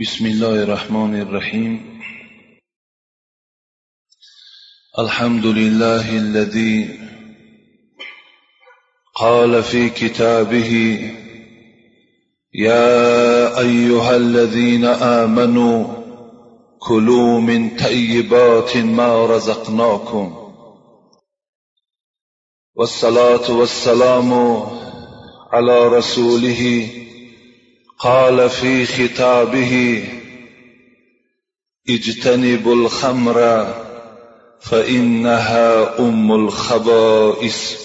بسم الله الرحمن الرحيم. الحمد لله الذي قال في كتابه يا أيها الذين آمنوا كلوا من طيبات ما رزقناكم. والصلاة والسلام على رسوله قال في خطابه اجتنبوا الخمر فإنها أم الخبائث.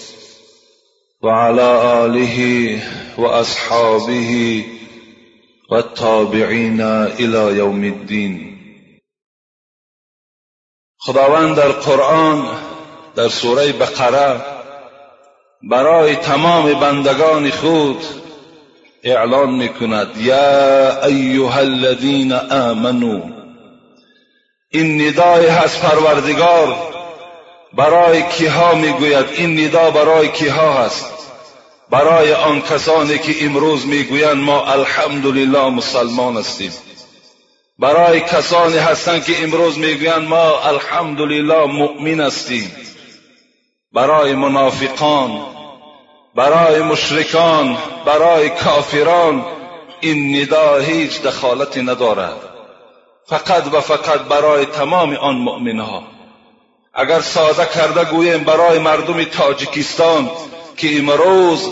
وعلى آله وأصحابه والتابعين إلى يوم الدين. خداوند در قرآن در سورة بقرة برای تمام بندگان خود اعلان می‌کند یا ایها الذین آمنو این ندای هست پروردگار برای کیها می‌گوید این ندا برای کیها هست؟ برای آن کسانی که امروز می‌گویند ما الحمدلله مسلمان هستیم. برای کسانی هستند که امروز می‌گویند ما الحمدلله مؤمن هستیم. برای منافقان برای مشرکان برای کافران این ندا هیچ دخالتی ندارد. فقط و فقط برای تمام آن مؤمنها. اگر ساده کرده گوییم برای مردم تاجیکستان که امروز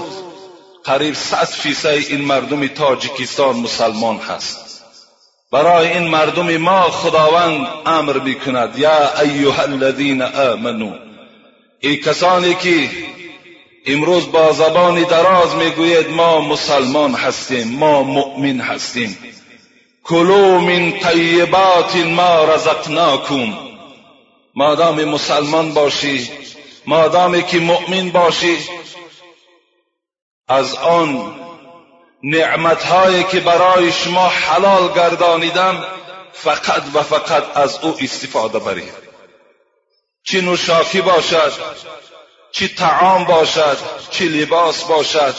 قریب صد فیصد این مردم تاجیکستان مسلمان هست. برای این مردم ما خداوند امر می‌کند. یا ایها الذین آمنو ای کسانی که امروز با زبان دراز می‌گوید ما مسلمان هستیم ما مؤمن هستیم. کلو من طیبات ما رزقناکم. مادام مسلمان باشی مادامی که مؤمن باشی از آن نعمتهایی که برای شما حلال گردانیدم فقط و فقط از او استفاده برید. چه نوشاکی باشد؟ چی طعام باشد چی لباس باشد.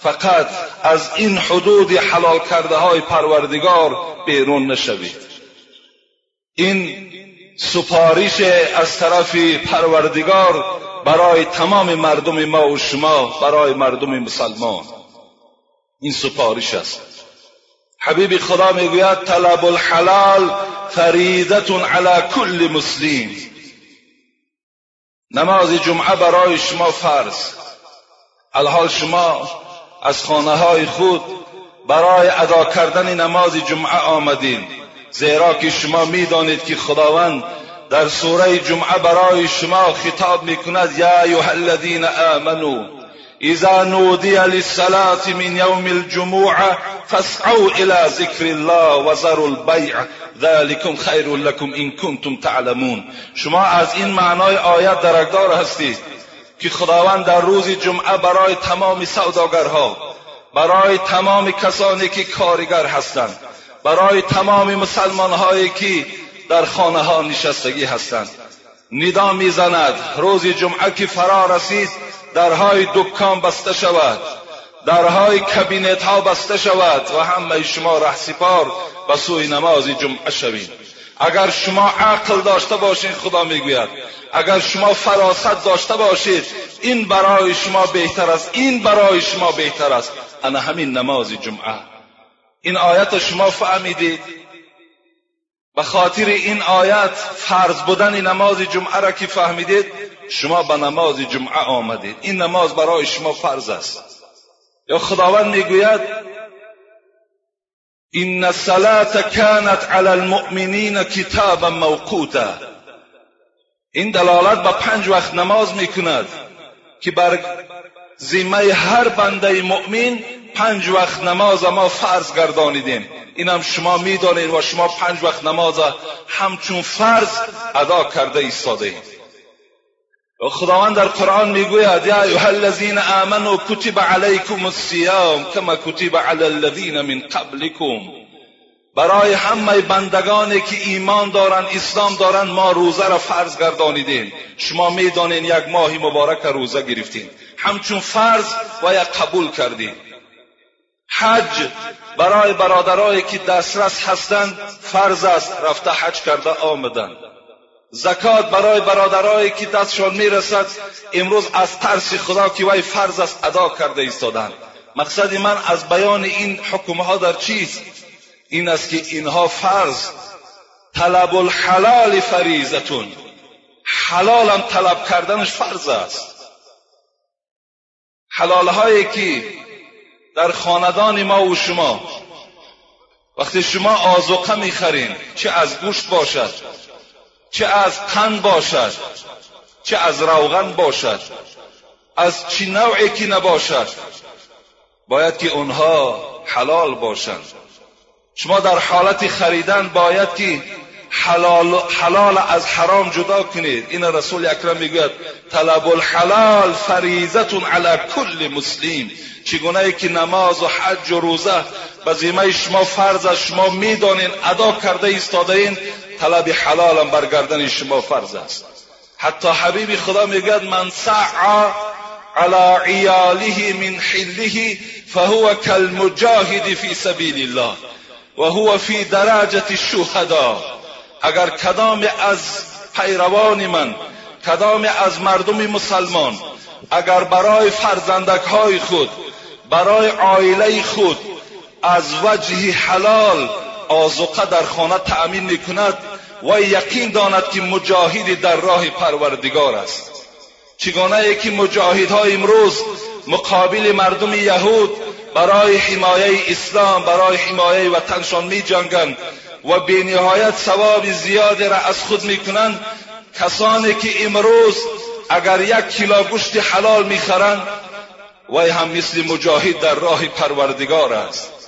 فقط از این حدود حلال کرده های پروردگار بیرون نشوید. این سپارش از طرف پروردگار برای تمام مردم ما و شما برای مردم مسلمان. این سپارش است. حبیب خدا می‌گوید طلب الحلال فریدت علی کل مسلم. نماز جمعه برای شما فرض. الحال شما از خانه های خود برای ادا کردن نماز جمعه آمدین. زیرا که شما می‌دانید که خداوند در سوره جمعه برای شما خطاب می‌کند یا ایها الذین آمنوا اذا نودی للصلاة من یوم الجمعه فاسعوا الى ذکر الله وذروا البیع ذلكم خیر لكم ان کنتم تعلمون. شما از این معنای آیت درکدار هستید که خداوند در روز جمعه برای تمام سوداگرها برای تمام کسانی که کارگر هستند برای تمام مسلمان هایی که در خانه ها نشستگی هستند. ندا می‌زند روز جمعه که فرا رسید درهای دکان بسته شود درهای کبینت ها بسته شود و همه شما رهسپار به سوی نماز جمعه شوید. اگر شما عقل داشته باشید خدا می‌گوید. اگر شما فراست داشته باشید این برای شما بهتر است این برای شما بهتر است. انا همین نماز جمعه. این آیت شما فهمیدید؟ به خاطر این آیت فرض بودن نماز جمعه را که فهمیدید شما به نماز جمعه آمدید. این نماز برای شما فرض است. یا خداوند می‌گوید این الصلاه کانت علی المؤمنین کتابا موقوتا. این دلالت به پنج وقت نماز می‌کند که بر ذمه هر بنده مؤمن پنج وقت نماز ما فرض گردانیدیم. اینم شما می‌دانید و شما پنج وقت نماز همچون فرض ادا کرده ایستاده خداوند در قرآن می‌گوید یا ایها الذین آمنوا کتب علیکم الصیام کما کتب علی الذین من قبلکم. برای همه بندگانی که ایمان دارن اسلام دارن ما روزه را فرض گردانیدیم. شما می‌دانین یک ماه مبارک روزه گرفتیم همچون فرض و یک قبول کردیم حج برای برادرایی که دسترس هستند فرض است رفته حج کرده آمدند زکات برای برادرایی که دستشان می‌رسد امروز از ترس خدا که وی فرض است ادا کرده ایستادند مقصد من از بیان این حکمها در چیست؟ این است که اینها فرض. طلب الحلال فریزتون حلالم طلب کردنش فرض است. حلالهایی که در خاندان ما و شما وقتی شما آزوقه می‌خرین چه از گوشت باشد چه از قند باشد چه از روغن باشد از چی نوعی که نباشد باید که اونها حلال باشند. شما در حالت خریدن باید که حلال, حلال از حرام جدا کنید. این رسول اکرم می‌گوید طلب الحلال فریزت علی کل مسلم. چگونه که نماز و حج و روزه به شما فرض از شما می‌دانین ادا کرده ایستاده این طلب حلالم برگردن شما فرض است. حتی حبیب خدا می‌گوید من سعا على عیاله من حله فهو كالمجاهد في سبیل الله و هو فی درجه الشهدا. اگر کدام از پیروان من کدام از مردم مسلمان اگر برای فرزندک های خود برای عائله خود از وجه حلال آزوقه در خانه تأمین می کند و یقین داند که مجاهد در راه پروردگار است. چگونه که مجاهدها امروز مقابل مردم یهود برای حمایه اسلام برای حمایه وطنشان می جنگند و به نهایت ثواب زیادی را از خود می کنند کسانی که امروز اگر یک کیلو گوشت حلال می‌خرند وی هم مثل مجاهد در راه پروردگار است.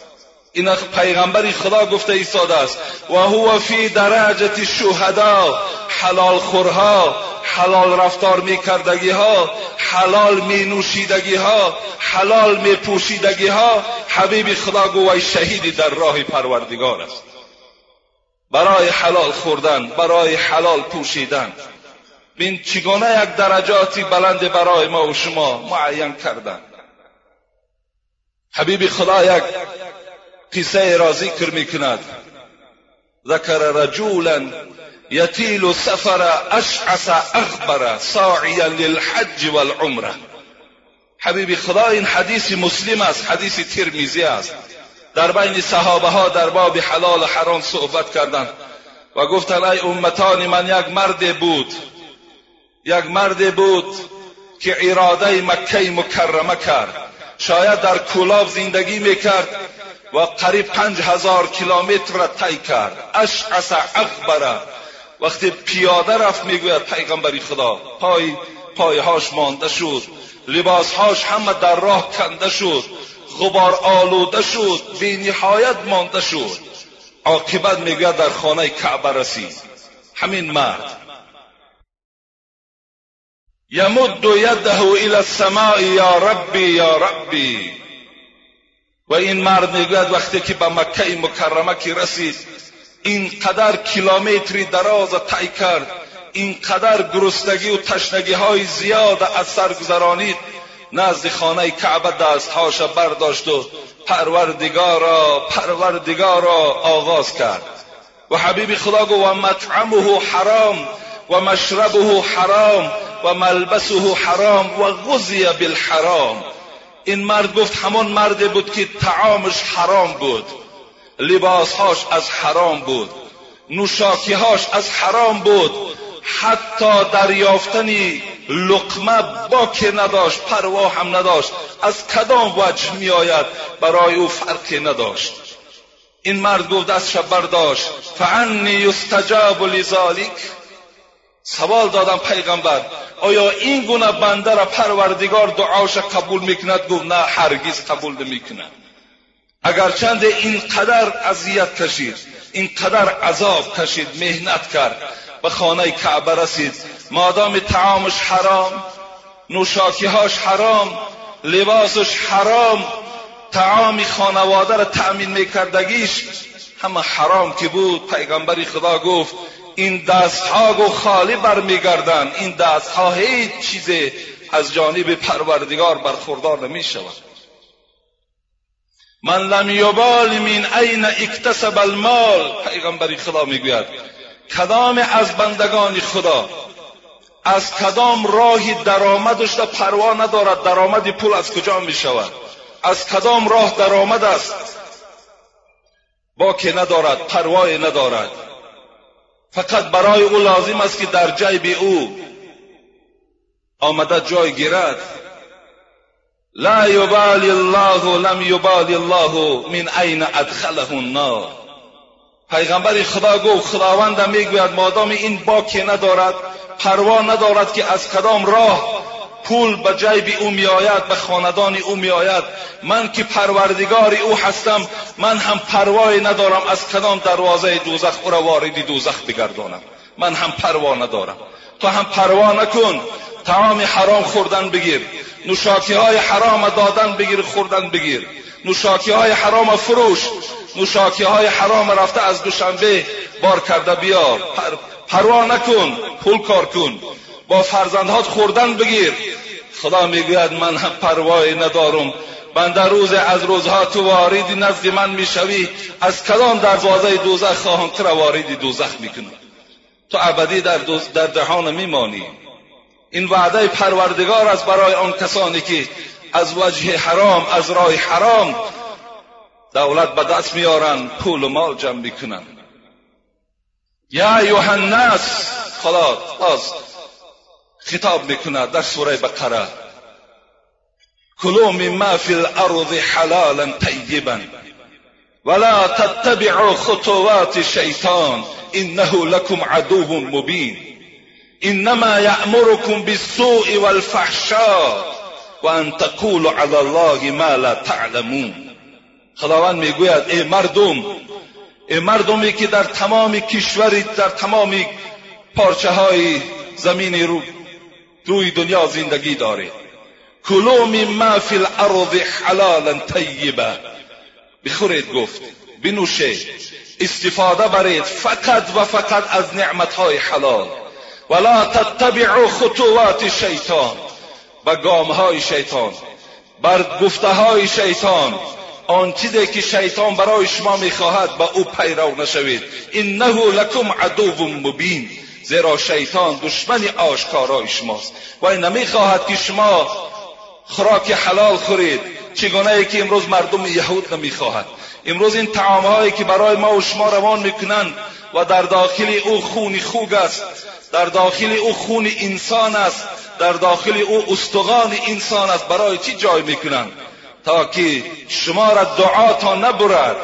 این پیغمبر خدا گفته ایستاده است. و هو فی درجه شهدا حلال خورها حلال رفتار می کردگی ها حلال می نوشیدگی ها حلال می پوشیدگی ها حبیب خدا گوی شهیدی در راه پروردگار است. برای حلال خوردن برای حلال پوشیدن. بین چگونه یک درجاتی بلند برای ما و شما معین کردن؟ حبیب خدا یک قصه را ذکر می کند ذکر رجولا یتیل سفر اشعص اخبر ساعیا للحج والعمره حبیب خدا این حدیث مسلم است حدیث ترمیزی است. در بین صحابه ها در باب حلال و حرام صحبت کردند و گفتند ای امتان من یک مرد بود یک مرد بود که اراده مکه مکرمه کرد. شاید در کولاب زندگی می‌کرد. و قریب پنج هزار کیلومتر را طی کرد. اشعص اخبره وقتی پیاده رفت می‌گوید پیغمبری خدا پای پایهاش مانده شد. لباسهاش همه در راه کنده شد. غبار آلوده شد. بی نهایت مانده شد. عاقبت می‌گوید در خانه کعبه رسید. همین مرد. یمد یده الى السماء یا ربی یا ربی. و این مرد می‌گوید وقتی که به مکه مکرمه که رسید اینقدر کیلومتری دراز طی کرد اینقدر گرسنگی و تشنگی های زیاد از سر گذرانید نزد خانه کعبه دستهاش برداشت و پروردگارا پروردگارا آغاز کرد. و حبیب خدا گو و مطعمه حرام و مشربه حرام و ملبسه حرام و غذی بالحرام. این مرد گفت همان مردی بود که طعامش حرام بود لباسهاش از حرام بود نوشاکیهاش از حرام بود حتی دریافتنی لقمه با که نداشت پروا هم نداشت از کدام وجه می آید برای او فرقی نداشت. این مرد گفت دستش برداشت. فعنی یستجاب لذالک سوال دادم پیغمبر آیا این گونه بنده را پروردگار دعاش قبول می‌کند؟ گفت نه هرگز قبول نمی‌کند. اگرچند اینقدر اذیت کشید اینقدر عذاب کشید مهنت کرد. به خانه کعبه رسید. مادام تعامش حرام نوشاکیهاش حرام لباسش حرام تعام خانواده را تأمین میکردگیش همه حرام که بود. پیغمبری خدا گفت این دستها گو خالی برمیگردن. این دستها هیچ چیز از جانب پروردگار برخوردار نمی شود من لم یبال من عین اکتسب المال. پیغمبری خدا می‌گوید کدام از بندگان خدا از کدام راهی درآمدش را پروا ندارد؟ درآمد پول از کجا می شود از کدام راه درآمد است؟ با که ندارد پروای ندارد. فقط برای او لازم است که در جیب او آمده جای گیرد. لا یبالی الله لم یبالی الله من عین ادخله النار. پیغمبر خدا گفت خداوند می‌گوید مادام این باکی ندارد پروا ندارد که از کدام راه پول به جیب او میآید به خاندان او میآید. من که پروردگار او هستم من هم پروای ندارم از کدام دروازه دوزخ او را وارد دوزخ بگردانم. من هم پروا ندارم. تو هم پروا نکن. تمام حرام خوردن بگیر. نوشاکی های حرام دادن بگیر خوردن بگیر. نوشاکی های حرام فروش. نوشاکی های حرام رفته از دوشنبه بار کرده بیار. پر پروا نکن. پول کار کن. با فرزندهات خوردن بگیر. خدا می‌گوید من هم پروایی ندارم. در روز از روزها تو وارد نزد من می‌شوی. از کدام دروازه دوزخ خواهم تو وارد دوزخ می‌کنم؟ تو ابدی در, در دهان میمانی. این وعده پروردگار است برای آن کسانی که از وجه حرام از راه حرام دولت به دست میارن پول و مال جمع می‌کنن. یا ایها الناس باز خطاب می‌کند در سوره بقره. کلوا مما فی الارض حلالا طیبا ولا تتبعوا خطوات الشیطان انه لكم عدو مبین. انما یأمركم بالسوء والفحشاء وان تقولوا على الله ما لا تعلمون. خداوند می‌گوید ای مردم ای مردمی که در تمام کشوری در تمام پارچه های زمین رو روی دنیا زندگی داره. کلو مما فی الارض حلالا طیبه بخورید گفت بنوشه. استفاده برید فقط و فقط از نعمتهای حلال. ولا تتبعوا خطوات شیطان و گامهای شیطان. بر گفته شیطان آن چیزی که شیطان برای شما می‌خواهد با او پیرو نشوید. انه لکم عدو مبین. زیرا شیطان دشمن آشکارای شماست. و این نمی‌خواهد که شما خوراک حلال خورید. چگونه ای که امروز مردم یهود نمی‌خواهد امروز این طعامهایی که برای ما و شما روان می‌کنند و در داخل او خون خوگ است در داخل او خون انسان است در داخل او استغان انسان است برای چی جای می‌کنند تا که شما را دعا تا نبرد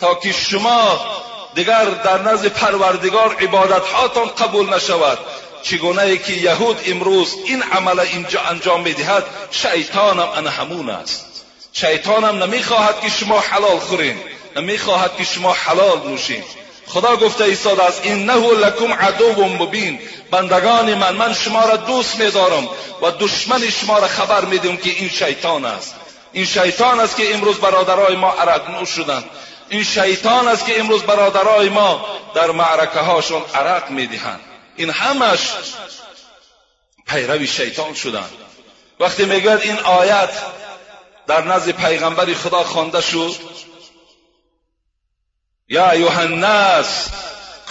تا که شما دیگر در نزد پروردگار عبادت هاتان قبول نشود. چگونه ای که یهود امروز این عمل اینجا انجام می‌دهد شیطانم ان همون است. شیطانم نمی‌خواهد که شما حلال خورین نمی‌خواهد که شما حلال نوشین. خدا گفته ایستاد است انه لکم عدو مبین. بندگان من من شما را دوست میدارم و دشمن شما را خبر میدم که این شیطان است. این شیطان است که امروز برادرای ما عرق نوش شدند این شیطان است که امروز برادرای ما در معرکه هاشون عرق می‌دهند. این همش پیروی شیطان شدند وقتی می‌گوید این آیت در نزد پیغمبر خدا خوانده شد یا ایها الناس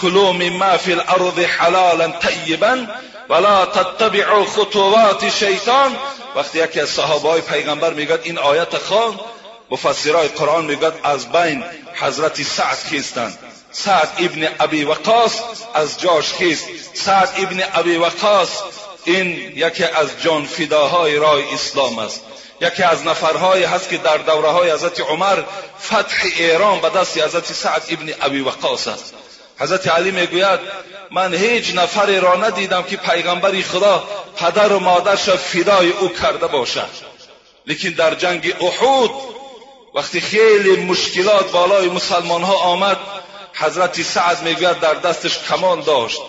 کلوا مما فی الارض حلالا طیبا ولا تتبعوا خطوات شیطان. وقتی یکی از صحابه های پیغمبر می‌گوید این آیت خوان مفسرای قرآن می‌گوید از بین حضرت سعد کیستند. سعد ابن ابی وقاص از جاش کیست؟ سعد ابن ابی وقاص این یکی از جان فداهای راه اسلام است. یکی از نفرهایی هست که در دوره های حضرت عمر فتح ایران به دست حضرت سعد ابن ابی وقاص است. حضرت علی می‌گوید من هیچ نفری را ندیدم که پیغمبر خدا پدر و مادرش فدای او کرده باشد. لیکن در جنگ احود وقتی خیلی مشکلات بالای مسلمان ها آمد حضرت سعد می‌گوید در دستش کمان داشت.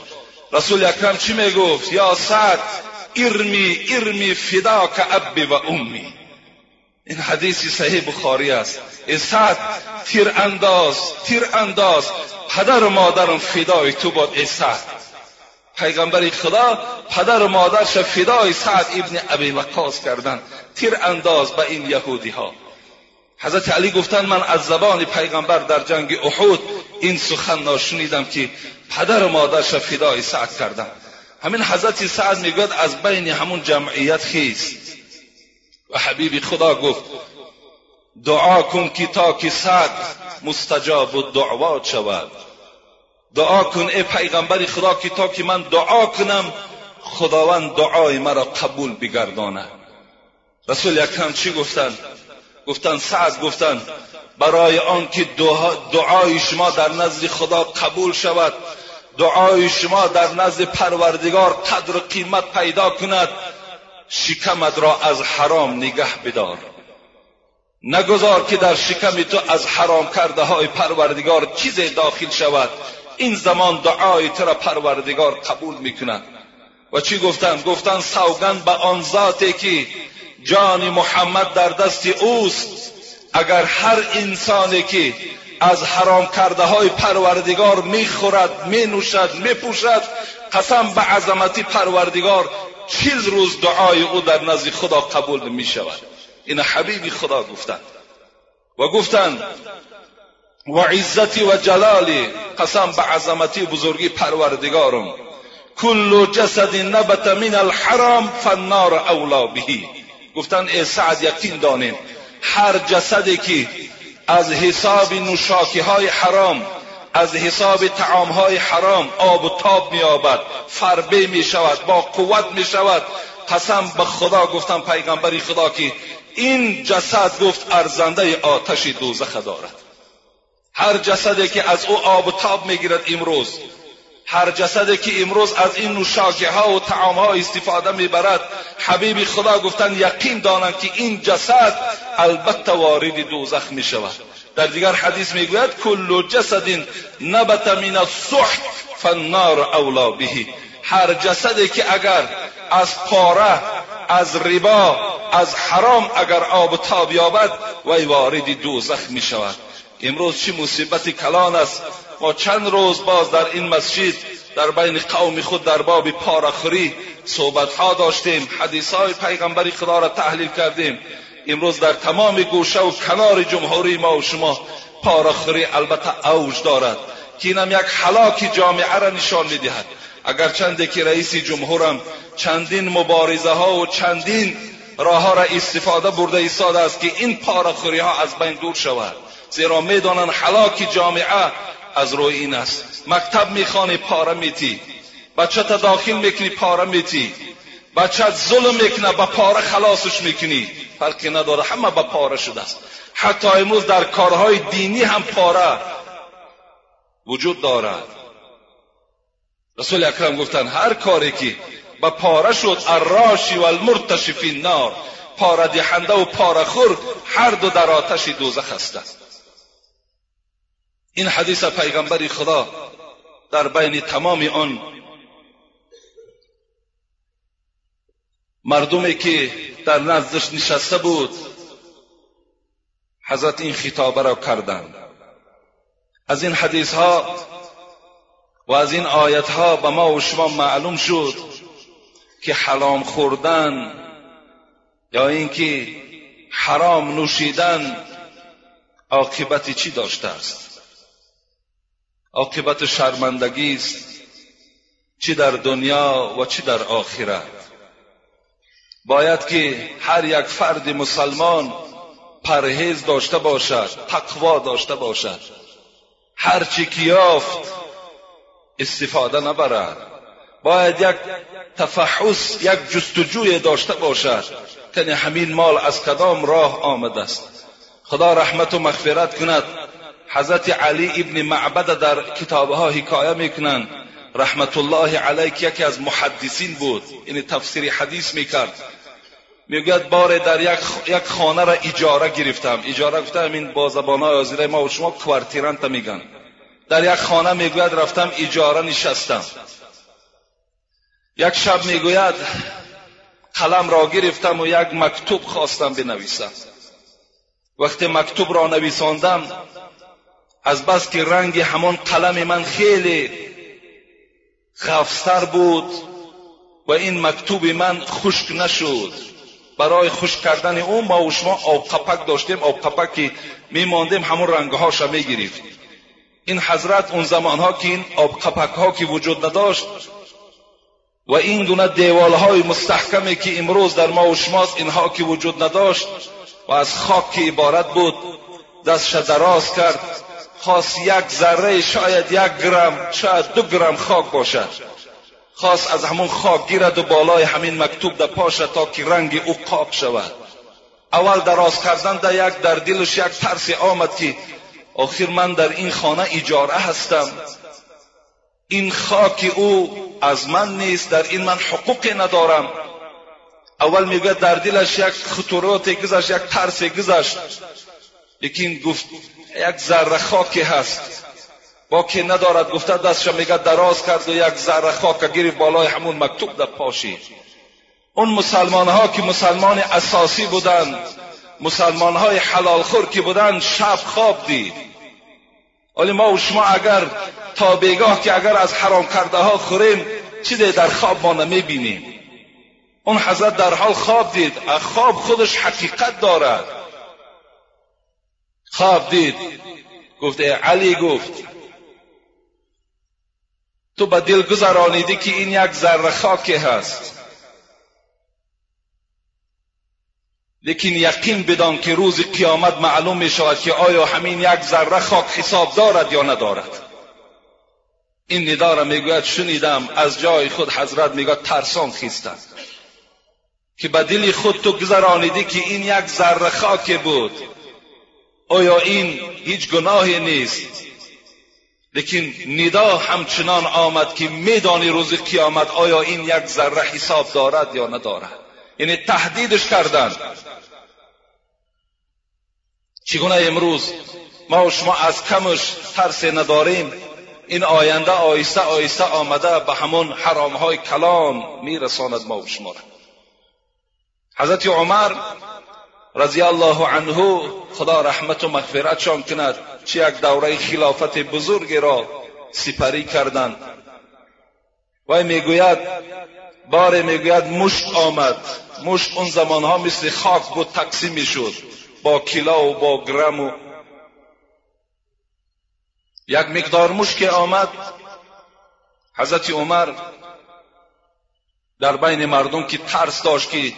رسول اکرم چی می‌گفت؟ یا سعد ارمی ارمی فداک ابی و امی. این حدیثی صحیح بخاری است. ای سعد تیر انداز تیر انداز. پدر و مادرم فدای تو باد ای سعد. پیغمبر خدا پدر و مادرش فدای سعد ابن ابی وقاص کردن. تیر انداز به این یهودی ها حضرت علی گفتند من از زبان پیغمبر در جنگ احد این سخن ناشنیدم که پدر و مادرش فدای سعد کردم همین حضرت سعد می‌گوید از بین همون جمعیت خیست. و حبیب خدا گفت دعا کن که تا که سعد مستجاب و دعوات شود. دعا کن ای پیغمبر خدا که تا که من دعا کنم خداوند دعای مرا قبول بگردانه رسول اکرم چی گفتن گفتن سعد گفتن برای آنکه دعای شما در نزد خدا قبول شود دعای شما در نزد پروردگار قدر و قیمت پیدا کند شکمت را از حرام نگه بدار. نگذار که در شکم تو از حرام کرده های پروردگار چیزی داخل شود. این زمان دعای تو را پروردگار قبول می‌کند. و چی گفتن؟ گفتن سوگند به آن ذاتی که جان محمد در دست اوست. اگر هر انسانی که از حرام کرده های پروردگار می‌خورد مینوشد میپوشد قسم به عظمتی پروردگار چیز روز دعای او در نزد خدا قبول می شود این حبیبی خدا گفتند و گفتند و عزتی و جلالی قسم به عظمتی بزرگی پروردگارم. کل جسد نبت من الحرام فالنار اولا بهی. گفتن سعد یقین دانین هر جسدی که از حساب نوشاکی های حرام از حساب تعام های حرام آب و تاب می آبد فربه می شود با قوت می شود قسم به خدا گفتم پیغمبری خدا که این جسد گفت ارزنده آتش دوزخ دارد. هر جسدی که از او آب و تاب می‌گیرد امروز هر جسدی که امروز از این نوشاکی ها و تعام ها استفاده می‌برد حبیب خدا گفتن یقین دانند که این جسد البته وارد دوزخ می شود در دیگر حدیث می‌گوید کل جسد نبت من السحت فالنار اولا بهی هر جسدی که اگر از پاره از ربا از حرام اگر آب تاب یابد وی وارد دوزخ می شود امروز چه مصیبت کلان است. ما چند روز باز در این مسجد در بین قوم خود در باب پارخوری صحبت ها داشتیم حدیث های پیغمبری خدا را تحلیل کردیم. امروز در تمام گوشه و کنار جمهوری ما و شما پارخوری البته اوج دارد که اینم یک حلاک جامعه را نشان می‌دهد. اگر چنده که رئیس جمهورم چندین مبارزه ها و چندین راه ها را استفاده برده ایستاده است که این پارخوری ها از بین دور شود. زیرا می‌دانند حلاک جامعه از روی این است. مکتب می‌خوانی پاره میتی. بچه تا داخل می‌کنی پاره میتی. بچه ظلم می‌کنه با پاره خلاصش می‌کنی. فرقی نداره همه با پاره شده است. حتی امروز در کارهای دینی هم پاره وجود دارد رسول اکرم گفتن هر کاری که با پاره شد الراشی و المرتشی فی النار. پاره دهنده و پاره خور هر دو در آتش دوزخ هستند این حدیث پیغمبر خدا در بین تمام آن مردمی که در نزدش نشسته بود حضرت این خطابه را کردند. از این حدیث ها و از این آیت ها به ما و شما معلوم شد که حرام خوردن یا اینکه حرام نوشیدن عاقبت چی داشته است؟ عاقبت شرمندگی است. چی در دنیا و چی در آخرت. باید که هر یک فرد مسلمان پرهیز داشته باشد تقوا داشته باشد. هر چی که یافت استفاده نبرد. باید یک تفحص یک جستجوی داشته باشد که همین مال از کدام راه آمده است. خدا رحمت و مغفرت کند. حضرت علی ابن معبد در کتابها حکایه می‌کنند رحمت الله علیه که یکی از محدثین بود. این تفسیر حدیث می‌کرد. می‌گوید بار در یک, یک خانه را اجاره گرفتم. اجاره گفتم این با های ما و شما کوارتیرانت میگن. در یک خانه می‌گوید رفتم اجاره نشستم. یک شب می‌گوید قلم را گرفتم و از بس که رنگ همان قلم من خیلی خفستر بود و این مکتوب من خشک نشد. برای خوش کردن اون ما و شما آب قپک داشتیم آب قپکی میماندیم همون رنگهاش می‌گرفت این حضرت اون زمانها که این آب قپک ها که وجود نداشت و این گونه دیوال های مستحکمی که امروز در ما و شماست اینها که وجود نداشت و از خاک که عبارت بود دستش دراز کرد. خواست یک ذره شاید یک گرم شاید دو گرم خاک باشد. خواست از همون خاک گیرد و بالای همین مکتوب در پاشه تا که رنگ او قاب شود. اول دراز کردن در یک در دلش یک ترسی آمد که آخر من در این خانه اجاره هستم. این خاک او از من نیست در این من حقوقی ندارم. اول میگه در دلش یک خطورات گذشت یک ترس گذشت. لیکن گفت یک ذره خاکی هست. با که ندارد گفته دستش میگه دراز کرد و یک ذره خاک گیری بالای همون مکتوب در پاشی. اون مسلمان ها که مسلمان اساسی بودند مسلمان های حلال خور که بودند شب خواب دید. ولی ما و شما اگر تا بیگاه که اگر از حرام کرده ها خوریم چیزی در خواب ما نمی‌بینیم. اون حضرت در حال خواب دید. خواب خودش حقیقت دارد. خواب دید. گفت علی گفت تو به دل گذرانیدی که این یک ذره خاکی هست. لیکن یقین بدان که روز قیامت معلوم می شود که آیا همین یک ذره خاک حساب دارد یا ندارد. این ندا را می‌گوید شنیدم از جای خود حضرت می‌گوید ترسان خیستند که به دل خود تو گذرانیدی که این یک ذره خاک بود. آیا این هیچ گناهی نیست؟ لیکن ندا همچنان آمد که میدانی روز قیامت آیا این یک ذره حساب دارد یا ندارد. یعنی تهدیدش کردند چگونه امروز ما و شما از کمش ترس نداریم؟ این آینده آیسته آیسته آمده به همون حرام های کلان میرساند ما و شما را. حضرت عمر رضی الله عنه خدا رحمت و مغفرتشان کند چه یک دوره خلافت بزرگی را سپری کردند و می‌گوید بار می‌گوید مشت آمد مشت اون زمانها مثل خاک بود تقسیم می‌شد با کیلا و با گرم و یک مقدار مشک آمد حضرت عمر در بین مردم که ترس داشت که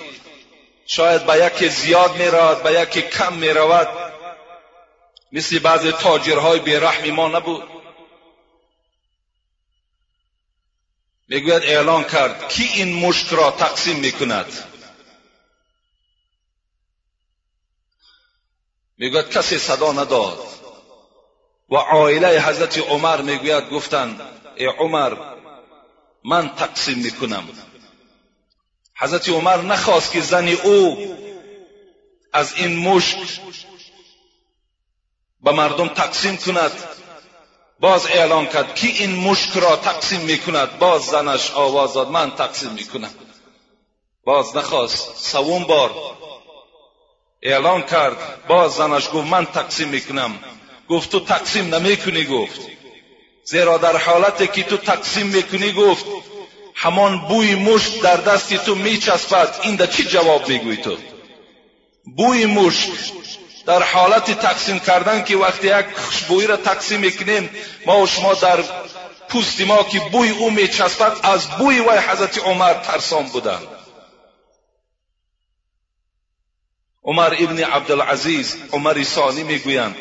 شاید به یکی زیاد می رود به یکی کم می رود مثل بعض تاجرهای بیرحمی ما نبود. می‌گوید اعلان کرد کی این مشک را تقسیم می‌کند؟ می‌گوید کسی صدا نداد. و عائله حضرت عمر می‌گوید گفتند ای عمر من تقسیم می‌کنم. حضرت عمر نخواست که زن او از این مشک به مردم تقسیم کند. باز اعلان کرد کی این مشک را تقسیم می‌کند. باز زنش آواز داد من تقسیم می‌کنم. باز نخواست سوم بار اعلان کرد. باز زنش گفت من تقسیم می‌کنم. گفت تو تقسیم نمی‌کنی؟ گفت. زیرا در حالتی که تو تقسیم می‌کنی؟ گفت همان بوی مشک در دستی تو میچسبد. این در چی جواب میگوی تو؟ بوی مشک در حالت تقسیم کردن که وقتی یک خوشبویی را تقسیم می‌کنیم ما و شما در پوست ما که بوی او میچسبد از بوی وی حضرت عمر ترسان بودند عمر ابن عبدالعزیز عمر ثانی می‌گویند.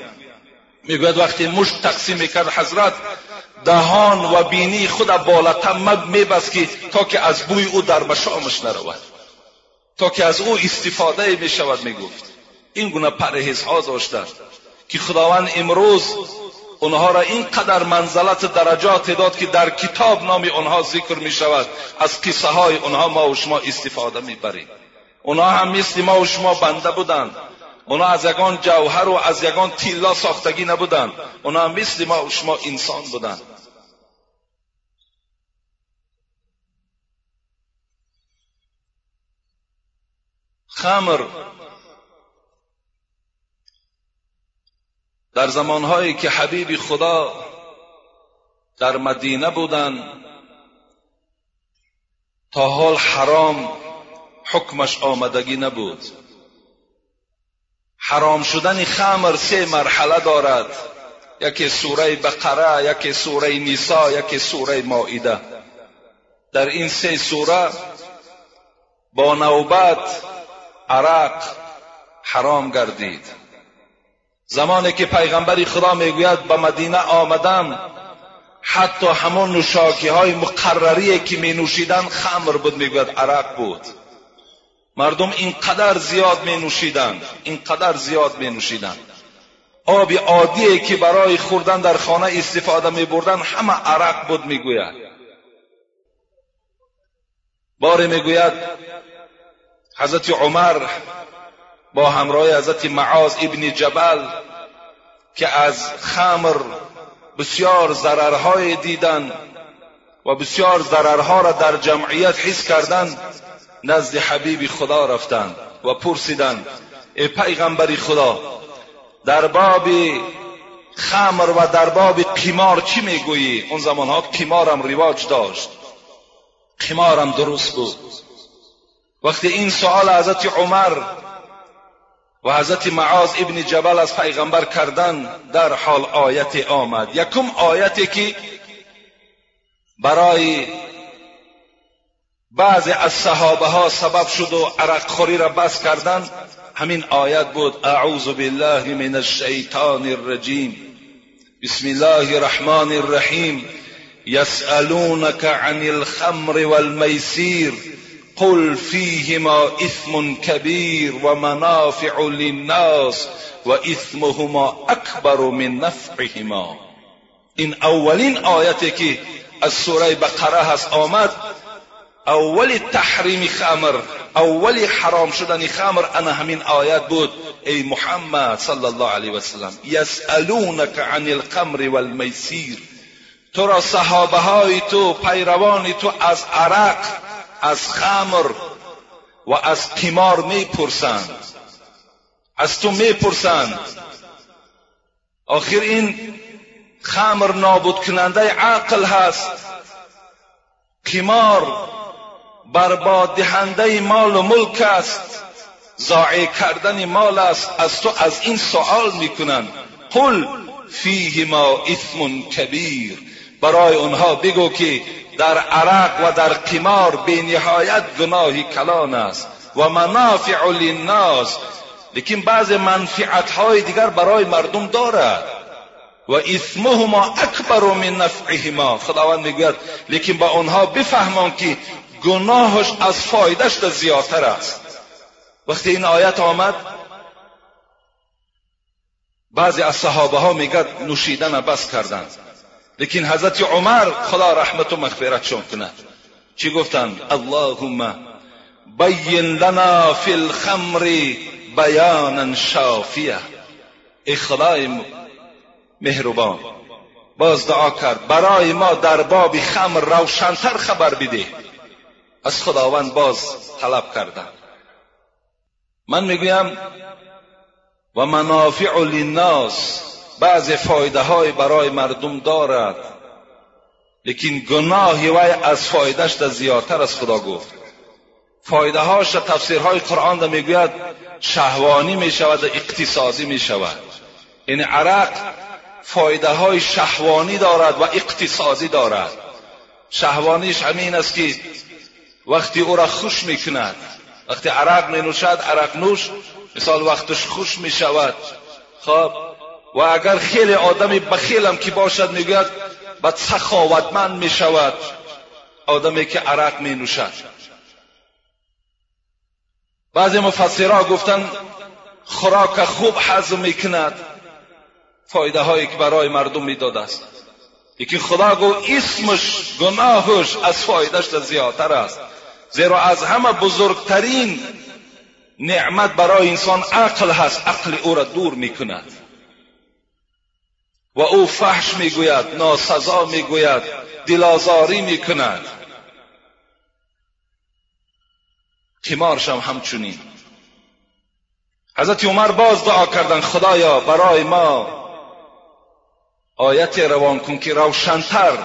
می‌گوید وقتی مشک تقسیم می‌کرد حضرت دهان و بینی خود بالاتر میبست که تا که از بوی او در مشامش نرود. تا که از او استفاده می‌شود می‌گفت. این گونه پرهیزها داشتند که خداوند امروز اونها را اینقدر منزلت درجات داد که در کتاب نام آنها ذکر می شود از قصه های آنها ما و شما استفاده می بریم اونها هم مثل ما و شما بنده بودند. اونا از یگان جوهر و از یگان تیلا ساختگی نبودند. اونا هم مثل ما و شما انسان بودند. خمر. در زمانهایی که حبیب خدا در مدینه بودند تا حال حرام حکمش آمدگی نبود. حرام شدن خمر سه مرحله دارد. یکی سوره بقره یکی سوره نیسا یکی سوره مائده. در این سه سوره با نوبت عرق حرام گردید. زمانی که پیغمبری خدا می‌گوید به مدینه آمدم حتی همون نوشاکی های مقرری که می نوشیدن خمر بود می‌گوید عرق بود. مردم اینقدر زیاد می نوشیدند اینقدر زیاد می نوشیدند آب عادی که برای خوردن در خانه استفاده می بردن همه عرق بود می‌گوید. باری می‌گوید حضرت عمر با همراه حضرت معاذ ابن جبل که از خمر بسیار ضررهای دیدن و بسیار ضررها را در جمعیت حس کردند نزد حبیب خدا رفتند و پرسیدند ای پیغمبری خدا در باب خمر و در باب قمار چی می‌گویی؟ اون زمانها قمارم رواج داشت. قمارم درست بود. وقتی این سوال حضرت عمر و حضرت معاذ ابن جبل از پیغمبر کردن در حال آیت آمد. یکم آیتی که برای بعضی از صحابه ها سبب شد و عرق خوری را بس کردن همین آیت بود اعوذ بالله من الشیطان الرجیم. بسم الله الرحمن الرحیم. یسألونك عن الخمر والمیسیر. قل فيهما إثم كبير ومنافع للناس وإثمهما أكبر من نفعهما. آیتی که از سوره بقره هست آمد أول تحریم خمر أول حرام شدن خمر أنا همین آیت بود. ای محمد صلی الله علیه وسلم یسألونک عن الخمر والمیسیر. تو را صحابه تو پیروان تو از عرق از خمر و از قمار می‌پرسند. از تو می‌پرسند. آخر این خمر نابود کننده عقل هست. قمار برباد دهنده مال و ملک است. ضایع کردن مال است. از تو از این سوال می‌کنند. قل فیهما اثم کبیر. برای اونها بگو که در عرق و در قمار به نهایت گناهی کلان است و منافع للناس. لیکن بعض منفعت های دیگر برای مردم دارد. و اسمهما اکبر من نفعهما. خداوند می‌گوید لیکن با آنها بفهمان که گناهش از فایدهش زیادتر است. وقتی این آیت آمد بعضی از صحابه ها میگد نوشیدن بس کردند لیکن حضرت عمر خدا رحمت و مغفرتشون کند چی گفتند اللهم بین لنا فی الخمر بیانا شافیه ای خدای مهربان باز دعا کرد برای ما در باب خمر روشنتر خبر بده از خداوند باز طلب کردن من می‌گویم و منافع للناس بعض فایده های برای مردم دارد. لیکن گناه وی از فایدهش در زیادتر از خدا گفت. فایده هاش در تفسیرهای قرآن در می‌گوید شهوانی می شود و اقتصادی می شود یعنی عرق فایده های شهوانی دارد و اقتصادی دارد. شهوانیش همین است که وقتی او را خوش می کند وقتی عرق می نوشد عرق نوش مثال وقتش خوش می شود خب و اگر خیلی آدمی بخیلم که باشد می‌گوید بعد سخاوتمند می شود آدمی که عرق می نوشد بعضی مفسرها گفتن خوراک خوب حضم می کند فایده هایی که برای مردم می‌داد است. یکی خدا گو اسمش گناهش از فایدهش زیادتر است. زیرا از همه بزرگترین نعمت برای انسان عقل هست. عقل او را دور می کند و او فحش می‌گوید ناسزا می‌گوید دلازاری می‌کند. قمارش هم همچنین. حضرت عمر باز دعا کردن خدایا برای ما آیت روان کن که روشنتر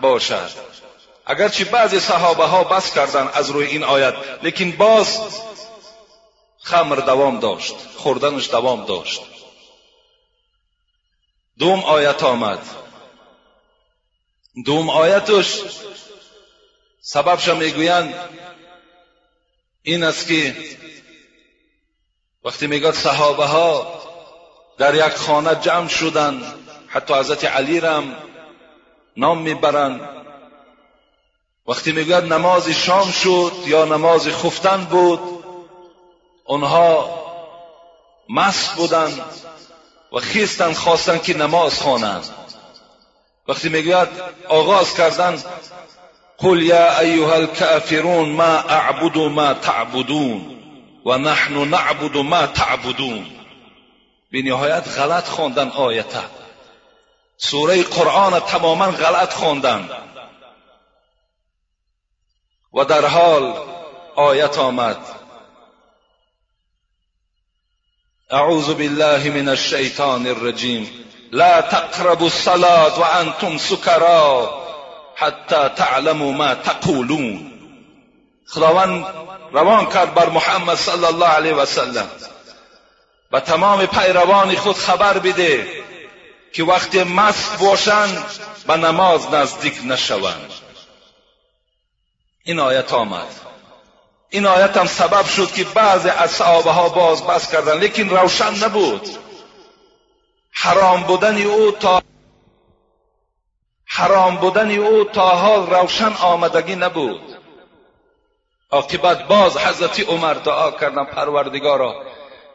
باشد. اگرچه بعضی صحابه ها بس کردن از روی این آیت لیکن باز خمر دوام داشت خوردنش دوام داشت. دوم آیت آمد. دوم آیتش سببش می‌گویند این است که وقتی می‌گوید صحابه ها در یک خانه جمع شدن حتی حضرت علی رم نام می‌برند. وقتی می‌گوید نماز شام شد یا نماز خفتن بود اونها مست بودند. و خیستن خواستن که نماز خوانند وقتی می‌گوید آغاز کردن قل یا ایها الكافرون ما اعبد ما تعبدون و نحن نعبد ما تعبدون. به نهایت غلط خواندن آیته سوره قرآن تماما غلط خواندن. و در حال آیت آمد. اعوذ بالله من الشیطان الرجیم لا تقربوا الصلاة وانتم سکرا حتی تعلموا ما تقولون. خداوند روان کرد بر محمد صلی الله علیه و سلم. و تمام پیروان خود خبر بده که وقتی مست باشند به نماز نزدیک نشوند. این آیت آمد. این آیت هم سبب شد که بعض از صحابه ها باز بس کردن لیکن روشن نبود. حرام بودن او تا حرام بودن او تا حال روشن آمدگی نبود. عاقبت باز حضرت عمر دعا کردن پروردگارا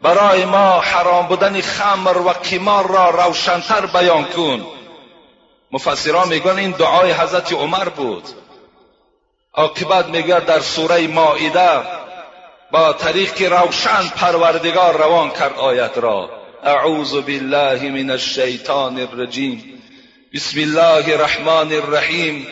برای ما حرام بودن خمر و قمار را روشنتر بیان کن. مفسران میگن این دعای حضرت عمر بود. عاقبت میگه در سوره مائده با طریق روشن پروردگار روان کرد آیت را اعوذ بالله من الشیطان الرجیم بسم الله الرحمن الرحیم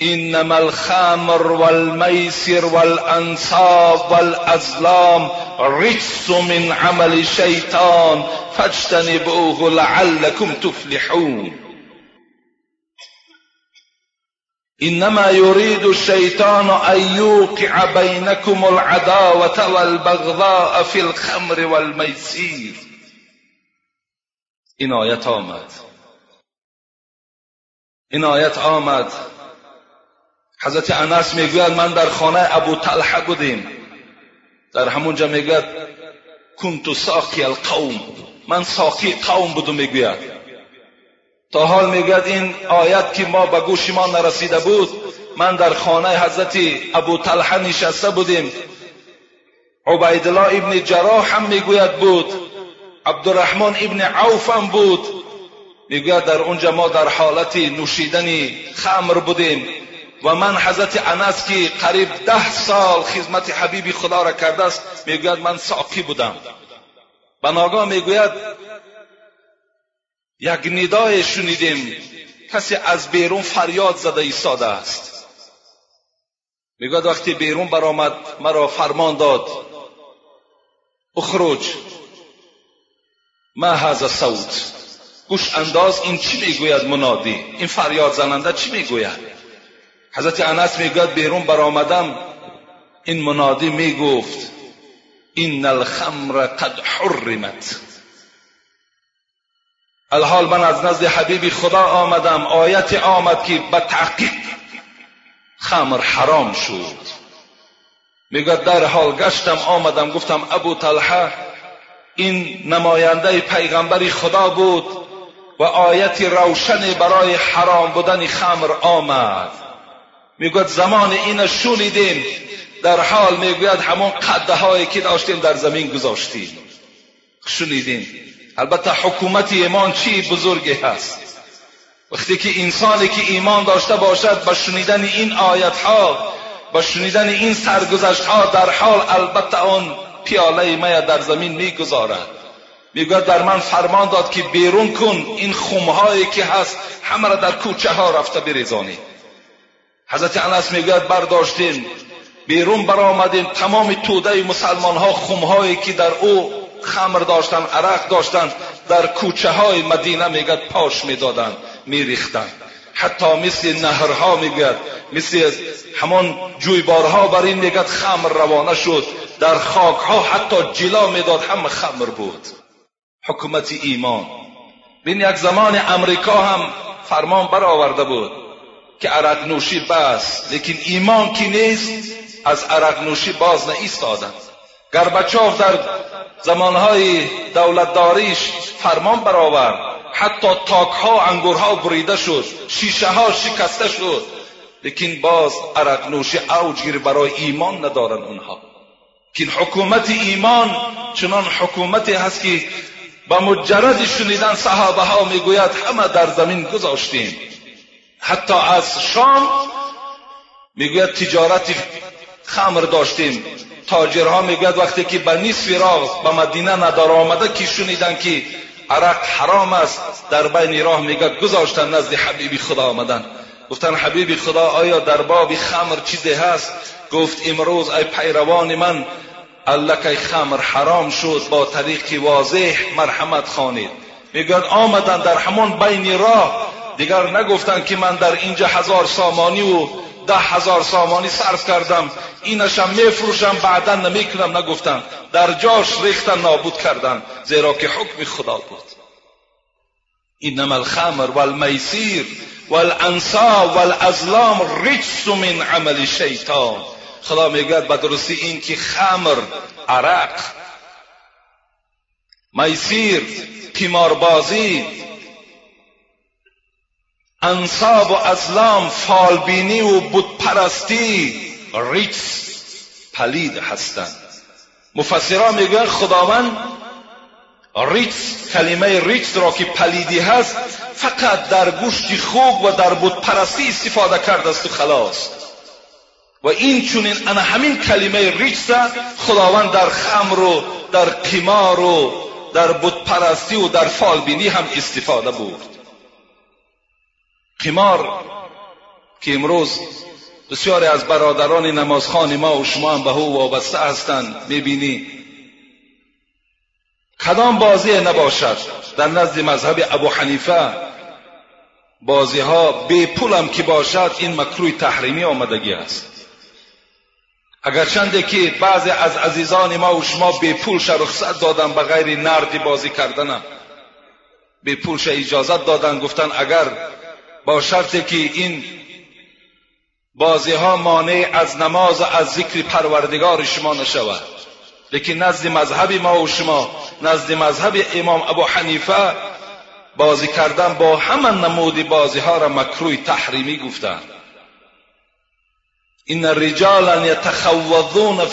انما الخمر والميسر والانصاب والازلام رجس من عمل الشيطان فاجتنبوه لعلكم تفلحون إنما يريد الشيطان أن يوقع بينكم العداوة والبغضاء في الخمر والميسير. این آیت آمد. این آیت آمد. حضرت انس میگوید من در خانه ابو طلحه بودیم. در همونجا میگوید کنت ساقی القوم. من ساقی قوم بودم. میگوید. تا حال می‌گوید این آیت که ما به گوش ما نرسیده بود من در خانه حضرت ابو طلحه نشسته بودیم. عبیدالله ابن جراح هم می‌گوید بود عبدالرحمن ابن عوف هم بود. می‌گوید در اونجا ما در حالت نوشیدن خمر بودیم. و من حضرت انس که قریب ده سال خدمت حبیب خدا را کرده است می‌گوید من ساقی بودم. به ناگاه می‌گوید یک ندای شنیدیم. کسی از بیرون فریاد زده ایستاده است. می‌گوید وقتی بیرون برآمد مرا فرمان داد. اخرج ما هذا صوت. گوش انداز این چی می‌گوید منادی؟ این فریاد زننده چی می‌گوید؟ حضرت انس می‌گوید بیرون برآمدم. این منادی می‌گفت این الخمر قد حرمت. الحال من از نزد حبیب خدا آمدم. آیت آمد که به تحقیق خمر حرام شد. می‌گوید در حال گشتم آمدم گفتم ابو طلحه این نماینده پیغمبری خدا بود و آیت روشن برای حرام بودن خمر آمد. می‌گوید زمان این شونیدیم در حال می‌گوید همون قده هایی که داشتیم در زمین گذاشتیم. شنیدیم البته حکومت ایمان چی بزرگی هست؟ وقتی که انسانی که ایمان داشته باشد با شنیدن این آیت ها با شنیدن این سرگذشت ها در حال البته اون پیاله می در زمین می‌گذارد می‌گوید در من فرمان داد که بیرون کن این خمهایی که هست همه را در کوچه ها رفته بریزانی. حضرت انس می‌گوید برداشتیم بیرون برآمدیم تمام توده مسلمان ها خمهایی که در او خمر داشتن عرق داشتن در کوچه های مدینه میگد پاش می‌دادند میریختند حتی مثل نهرها میگد مثل همان جویبارها بر این میگد خمر روانه شد. در خاکها حتی جلا می‌داد همه خمر بود. حکومت ایمان. بین یک زمان امریکا هم فرمان برآورده بود که عرق نوشی بس لیکن ایمان کی نیست؟ از عرق نوشی باز نایستادند گربچوف در زمانهای دولتداریش فرمان برآورد. حتی تاکها انگورها بریده شد. شیشه ها شکسته شد. لیکن باز عرق نوشی اوج برای ایمان ندارن اونها. که حکومت ایمان چنان حکومتی هست که با مجرد شنیدن صحابه ها می‌گوید همه در زمین گذاشتیم. حتی از شام می‌گوید تجارت خمر داشتیم. تاجرها می‌گوید وقتی که به نصف راه به مدینه ندار آمده که شنیدن که عرق حرام است در بین راه می‌گوید گذاشتن نزد حبیبی خدا آمدن. گفتن حبیبی خدا آیا در باب خمر چیزی هست؟ گفت امروز ای پیروان من الکی خمر حرام شد با طریق واضح مرحمت خوانید. می‌گوید آمدن در همون بین راه. دیگر نگفتن که من در اینجا هزار سامانی و ده هزار سامانی صرف کردم. اینشم میفروشم بعدا نمی‌کنم نگفتن. در جاش ریختن نابود کردن زیرا که حکم خدا بود. اینما الخمر والمیسیر والانصاب والازلام رجس من عمل شیطان. خدا می‌گوید به درستی این که خمر عرق میسیر قماربازی انصاب و ازلام فالبینی و بودپرستی ریچ پلید هستند. مفسران میگن خداوند ریچ کلمه ریچ را که پلیدی هست فقط در گوشت خوب و در بودپرستی استفاده کرده است و خلاص. و این چونین انا همین کلمه ریچ خداوند در خمر و در قمار و در بودپرستی و در فالبینی هم استفاده بود قمار که امروز بسیاری از برادران نمازخان ما و شما هم به او وابسته هستند می‌بینی. کدام بازی نباشد؟ در نزد مذهب ابو حنیفه بازی ها بی پول هم که باشد این مکروی تحریمی آمدگی است. اگرچنده که بعضی از عزیزان ما و شما بی پولش رخصت دادن به غیر نردی بازی کردن بی پولش اجازت دادن گفتن اگر با شرطی که این بازی ها مانع از نماز و از ذکر پروردگار شما نشود. لیکن نزد مذهب ما و شما نزد مذهب امام ابو حنیفه بازی کردن با همان نمودی بازی ها را مکروی تحریمی گفتند. این رجالا یتخوضون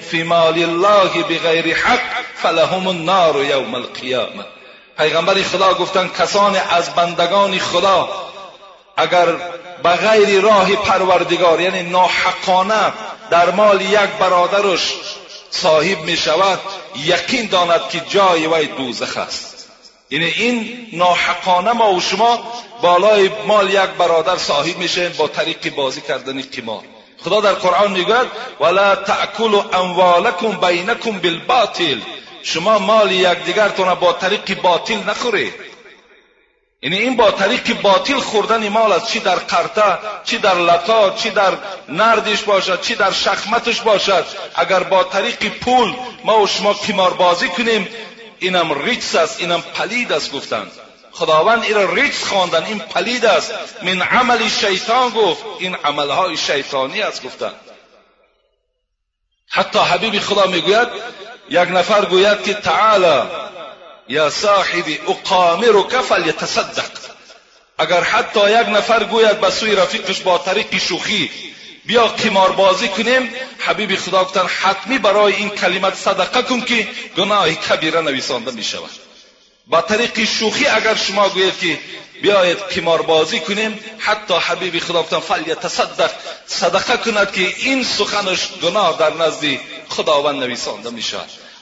فی مال الله بغیر حق فلهم النار یوم القیامه پیغمبر خدا گفتن کسان از بندگان خدا اگر به غیر راه پروردگار یعنی ناحقانه در مال یک برادرش صاحب می شود یقین داند که جای وی دوزخ است. یعنی این ناحقانه ما و شما بالای مال یک برادر صاحب میشه با طریق بازی کردن قمار خدا در قرآن می‌گوید ولا تأکلوا اموالکم بینکم بالباطل. شما مال یکدیگرتون با طریق باطل نخورید. یعنی این با طریق باطل خوردن مال است چی در قرطه چی در لتا چی در نردش باشد چی در شخمتش باشد اگر با طریق پول ما و شما قمار بازی کنیم اینم ریچس است اینم پلید است گفتند خداوند این را خواندن این پلید است من عمل شیطان گفت این عملهای شیطانی است گفتند حتی حبیب خدا می‌گوید یک نفر گوید که تعالی یا صاحبی اقامرک فلیتصدق. اگر حتی یک نفر گوید به سوی رفیقش با طریق شوخی بیا قمار بازی کنیم حبیب خدا گفتن حتمی برای این کلمت صدقه کن که گناه کبیره نویسانده می شود با طریق شوخی اگر شما گوید که بیاید قمار بازی کنیم حتی حبیب خدا گفتن فلیتصدق صدقه کند که این سخنش گناه در نزد خداوند نویسانده می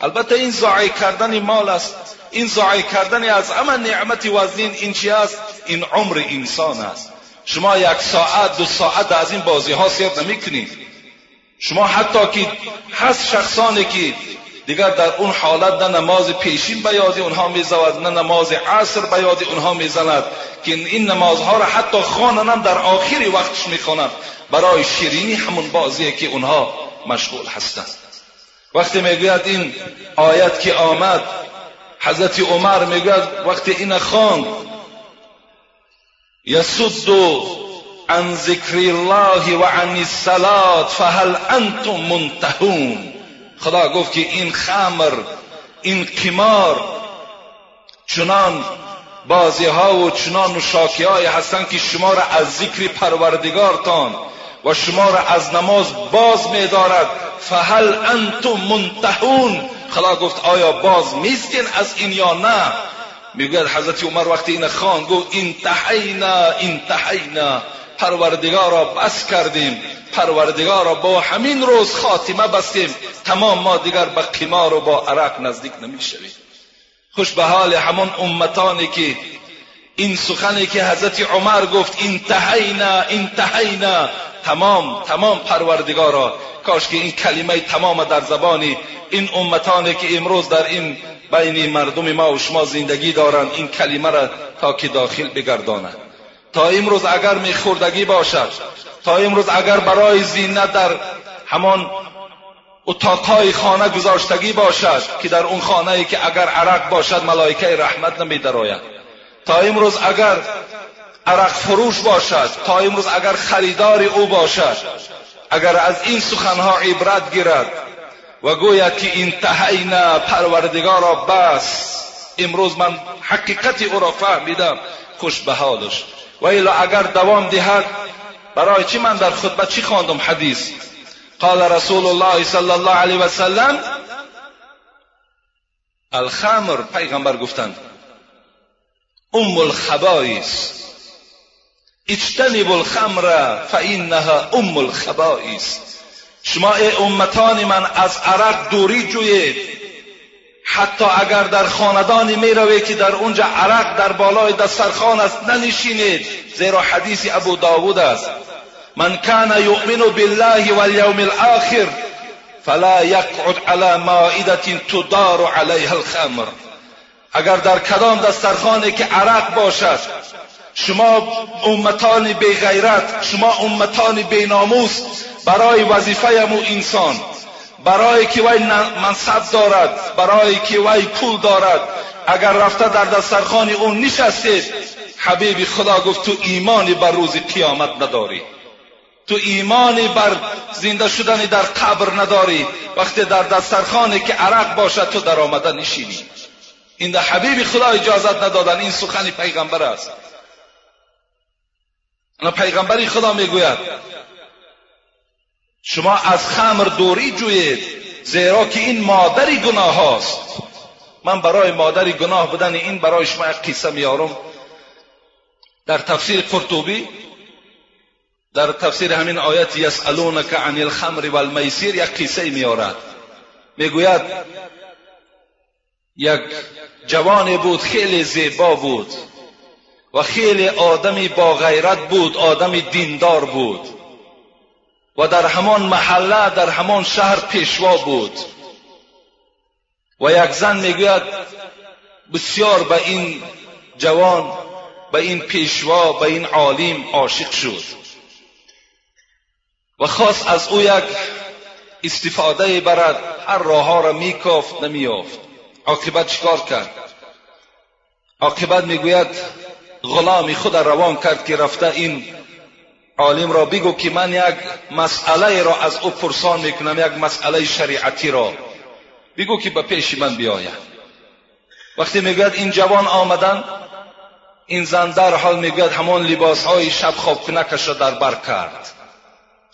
البته این ضایع کردن مال است. این ضایع کردن از همه نعمت وزین این چی است؟ این عمر انسان است. شما یک ساعت دو ساعت از این بازی ها سیر نمی کنید شما حتی که هست شخصانی که دیگر در اون حالت نه نماز پیشین به یاد اونها میزود نه نماز عصر به یاد اونها می‌زند که این نمازها را حتی خوانن هم در آخری وقتش می‌خوانند برای شیرینی همون بازیه که اونها مشغول هستند. وقتی می‌گوید این آیت که آمد حضرت عمر می‌گوید وقتی این خواند یسد عن ذکر الله و عن الصلات فهل انتم منتهون. خدا گفت که این خمر این قمار چنان بازی ها و چنان نشاکی های هستند که شما را از ذکر پروردگارتان و شما را از نماز باز می دارد فهل انتم منتهون خدا گفت آیا باز میستین از این یا نه؟ می‌گوید حضرت عمر وقتی این خان گفت انتحینا انتحینا. پروردگار بس کردیم. پروردگار را با همین روز خاتمه بستیم. تمام ما دیگر به قمار و با عرق نزدیک نمی‌شویم. خوش به حال همون امتانی که این سخنی که حضرت عمر گفت انتهینا انتهینا. تمام تمام پروردگارا. کاش که این کلمه تمام در زبانی این امتانی که امروز در این بین مردم ما و شما زندگی دارند این کلمه را تا که داخل بگردانند تا امروز اگر میخوردگی باشد تا امروز اگر برای زینت در همان اتاقهای خانه گذاشتگی باشد که در اون خانه ای که اگر عرق باشد ملائکه رحمت نمی دراید تا امروز اگر عرق فروش باشد تا امروز اگر خریدار او باشد اگر از این سخنها عبرت گیرد و گوید که انتهینا پروردگارا بس امروز من حقیقت او را فهمیدم خوش به حالش و الا اگر دوام دهد برای چی من در خطبه چی خواندم حدیث؟ قال رسول الله صلی الله علیه و سلم الخمر پیغمبر گفتند. ام الخبائث. اجتنب الخمر فانها ام الخبائث. شما ای امتان من از عرق دوری جویید. حتی اگر در خاندانی می روید که در اونجا عرق در بالای دسترخان است ننشینید. زیرا حدیث ابو داود است. من کان یؤمن بالله والیوم الاخر فلا یقعد علی مائده تدار علیها الخمر. اگر در کدام دسترخانی که عرق باشد شما امتان بی غیرت شما امتان بی ناموس برای وظیفه مو انسان برای که وی منصب دارد برای که وی پول دارد اگر رفته در دسترخان اون نشستید حبیب خدا گفت تو ایمانی بر روز قیامت نداری. تو ایمانی بر زنده شدن در قبر نداری. وقتی در دسترخانی که عرق باشد تو در آمده نشینی. این در حبیب خدا اجازت ندادن این سخن پیغمبر است پیغمبری خدا می‌گوید شما از خمر دوری جوید زیرا که این مادری گناه هاست من برای مادری گناه بودن این برای شما یک قصه میارم در تفسیر قرطبی در تفسیر همین آیت یسالونک عن الخمر والمیسیر یک قصه میارد می‌گوید یک جوانی بود خیلی زیبا بود و خیلی آدمی با غیرت بود آدمی دیندار بود و در همان محله در همان شهر پیشوا بود. و یک زن می‌گوید بسیار به این جوان به این پیشوا به این عالم عاشق شد. و خواست از او یک استفاده برد هر راه ها را میکافت نمیافت. عاقبت چیکار کرد؟ عاقبت می‌گوید غلامی خود روان کرد که رفته این عالم را بگو که من یک مسئله را از او پرسان می‌کنم یک مسئله شریعتی را. بگو که به پیش من بیاید. وقتی می‌گوید این جوان آمدن این زن در حال می‌گوید همان لباس های شب خواب کنکش را در بر کرد.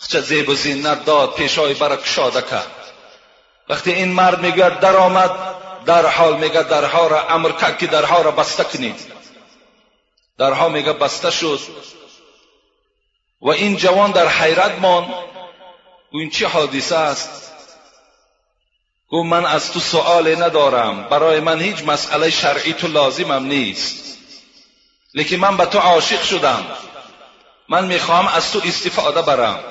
چه زیب و زینت داد پیشای برا کشاده کرد. وقتی این مرد می‌گوید در آمد در حال میگه درها را امر کرد که درها را بسته کنید. درها میگه بسته شد. و این جوان در حیرت مان و این چه حادثه است؟ گو من از تو سؤال ندارم. برای من هیچ مسئله شرعی تو لازمم نیست. لیکن من به تو عاشق شدم. من می‌خواهم از تو استفاده برم.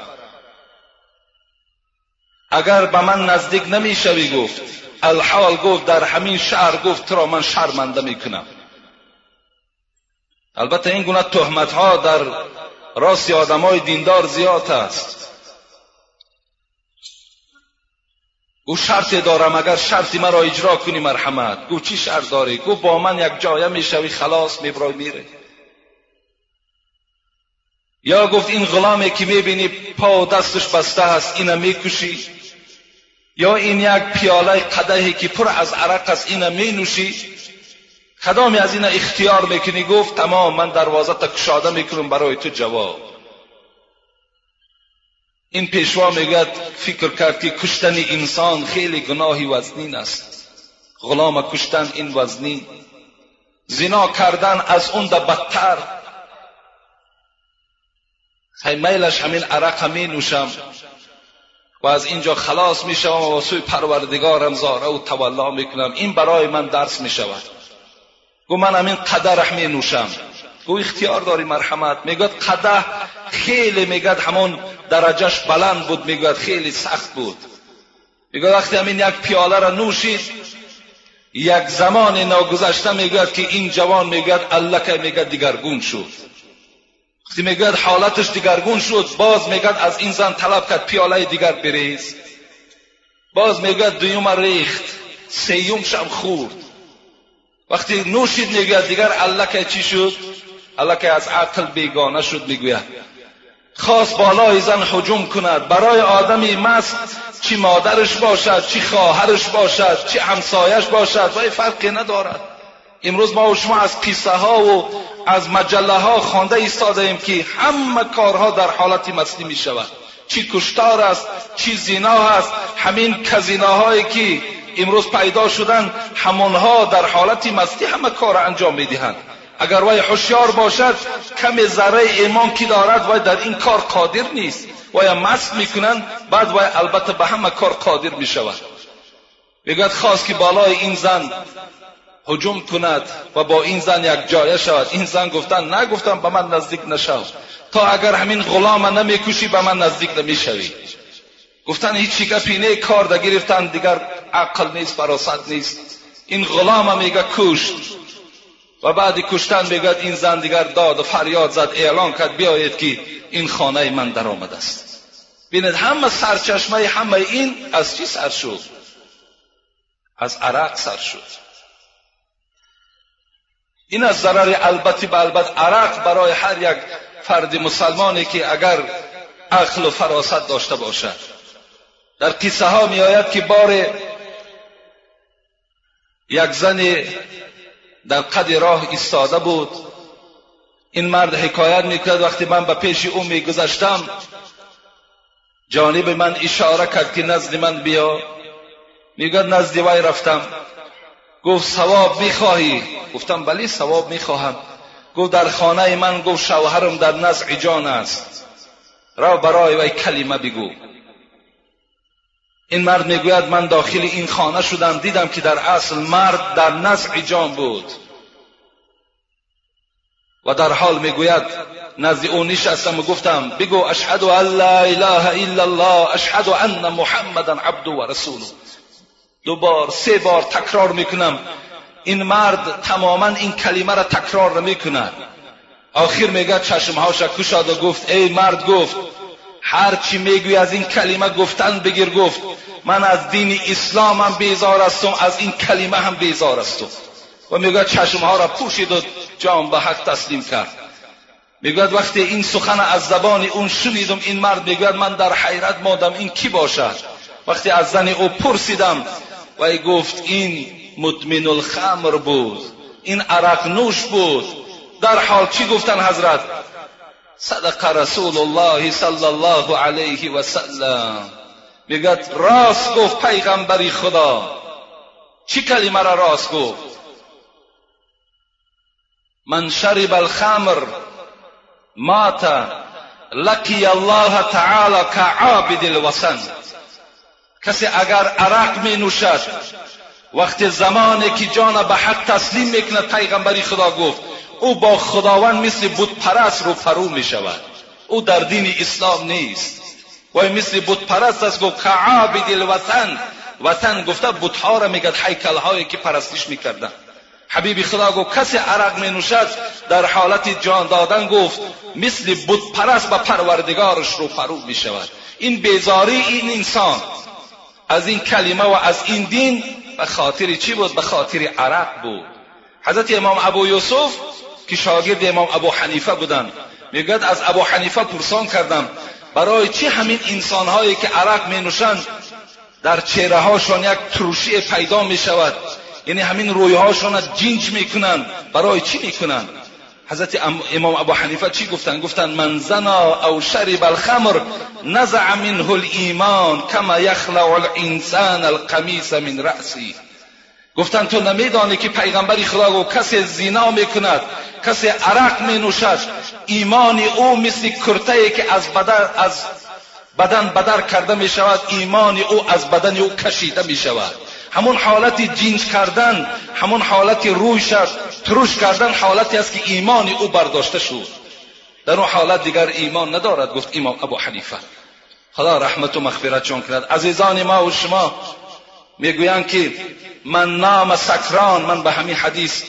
اگر به من نزدیک نمی‌شوی گفت. الحال گفت در همین شهر گفت تو را من شرمنده می‌کنم؟ البته این گونه تهمت ها در راست آدمای دیندار زیاد است. گو شرط دارم اگر شرطی مرا اجرا کنی مرحمت. گو چی شرط داری؟ گو با من یک جایه می‌شوی خلاص میبرای میره. یا گفت این غلامی که می‌بینی پا و دستش بسته هست اینه می‌کشی یا این یک پیاله قدهی که پر از عرق است اینه می نوشی؟ کدامی از این اختیار می‌کنی؟ گفت تمام من دروازه تا کشاده می‌کنم برای تو جواب. این پیشوا میگد فکر کرد که کشتن انسان خیلی گناهی وزنین است. غلام کشتن این وزنین زنا کردن از اون ده بدتر. میلش همین عرق می نوشم. و از اینجا خلاص می شوم و سوی پروردگارم زاره و تولا می کنم. این برای من درس می شود. گو من همین قدر می نوشم. گو اختیار داری مرحمت. می‌گوید قده خیلی میگد همون درجهش بلند بود. می‌گوید خیلی سخت بود. می‌گوید وقتی همین یک پیاله را نوشید یک زمان ناگذشته می‌گوید که این جوان می‌گوید الله میگد دیگرگون شد. وقتی می‌گوید حالتش دیگرگون شد باز میگد از این زن طلب کرد پیاله دیگر بریز. باز می‌گوید دویم ریخت سیوم شم خورد. وقتی نوشید می‌گوید دیگر الله که چی شد؟ الله که از عقل بیگانه شد می‌گوید. خواست بالای زن حجوم کند برای آدمی مست چی مادرش باشد چی خواهرش باشد چی همسایش باشد و فرقی ندارد. امروز ما و شما از قصه ها و از مجله ها خوانده ایستاده ایم که همه کارها در حالتی مستی می شود چی کشتار است چی زنا است همین کزیناهایی که امروز پیدا شدن همونها در حالتی مستی همه کار انجام می‌دهند. اگر وی هوشیار باشد کم ذره ایمان کی دارد وی در این کار قادر نیست. وی مست می‌کنند بعد وی البته به همه کار قادر می‌شود. می‌گوید خواست که بالای این زن هجوم کند و با این زن یک جایه شود. این زن گفتن نگفتم به من نزدیک نشو. تا اگر همین غلام نمی‌کشی به من نزدیک نمی‌شوی. گفتن هیچ گپی نه کار ده گرفتن دیگر عقل نیست فراست نیست. این غلام میگه کشت. و بعد کشتن میگد این زن دیگر داد و فریاد زد اعلان کرد بیایید که این خانه من در آمد است. بینید همه سرچشمه همه این از چی سر شد؟ از عرق سر شد. این از ضرر البته به البت عرق برای هر یک فرد مسلمانی که اگر عقل و فراست داشته باشد. در قصه ها می آید که بار یک زن در قد راه ایستاده بود. این مرد حکایت می‌کرد وقتی من به پیش او میگذشتم جانب من اشاره کرد که نزد من بیا. میگد نزد وی رفتم. گفت ثواب می‌خواهی؟ گفتم بلی ثواب می‌خواهم. گفت در خانه من گفت شوهرم در نزع جان است. را برای وی کلمه بگو. این مرد می‌گوید من داخل این خانه شدم دیدم که در اصل مرد در نزع جان بود. و در حال می‌گوید نزد او نشستم و گفتم بگو اشهد ان لا اله الا الله اشهد ان محمدا عبد و رسوله. دو بار سه بار تکرار می‌کنم. این مرد تماما این کلمه را تکرار می‌کند. آخر میگه چشمهاش کشاد و گفت ای مرد گفت. هر چی میگوی از این کلمه گفتن بگیر گفت. من از دین اسلام هم بیزار هستم از این کلمه هم بیزار هستم. و می‌گوید چشمها را پوشید و جام به حق تسلیم کرد. می‌گوید وقتی این سخن از زبان اون شنیدم این مرد می‌گوید من در حیرت مادم این کی باشد؟ وقتی از زن او پرسیدم و ای گفت این مدمن الخمر بود این عرق نوش بود. در حال چی گفتن حضرت؟ صدق رسول الله صلی الله علیه و سلم. میگد راست گفت پیغمبری خدا. چی کلمه را راست گفت؟ من شرب الخمر کسی اگر عرق می نوشد وقت زمانی که جان به حق تسلیم می‌کند پیغمبری خدا گفت او با خداوند مثل بود پرست رو فرو می شود او در دین اسلام نیست. وای مثل بت پرست است گفت کعابد الوطن. وطن گفته بتها را میگد حیکل هایی که پرستش می‌کردن حبیب خدا گفت کسی عرق می نوشد در حالت جان دادن گفت مثل بت پرست به پروردگارش رو فرو می شود این بیزاری این انسان. از این کلمه و از این دین به خاطر چی بود؟ به خاطر عرق بود. حضرت امام ابو یوسف که شاگرد امام ابو حنیفه بودند می‌گوید از ابو حنیفه پرسان کردم برای چی همین انسانهایی که عرق می نوشند در چهره هاشان یک تروشی پیدا می شود یعنی همین رویهاشان جنج می‌کنند برای چی می‌کنند حضرت امام ابو حنیفه چی گفتن؟ گفتن من زنا او شرب الخمر نزع منه الایمان کما یخلع الانسان القمیس من رأسی. گفتن تو نمیدانی که پیغمبر خدا گو کسی زنا می‌کند کسی عرق می نوشد ایمان او مثل کرته که از بدن از بدن بدر کرده می شود ایمان او از بدن او کشیده می شود همون حالت جینج کردن همون حالت روی شد تروش کردن حالتی است که ایمان او برداشته شد در اون حالت دیگر ایمان ندارد گفت امام ابو حنیفه خدا رحمت و مغفرت چون کند عزیزان ما و شما می‌گویند که من نام سکران من به همین حدیث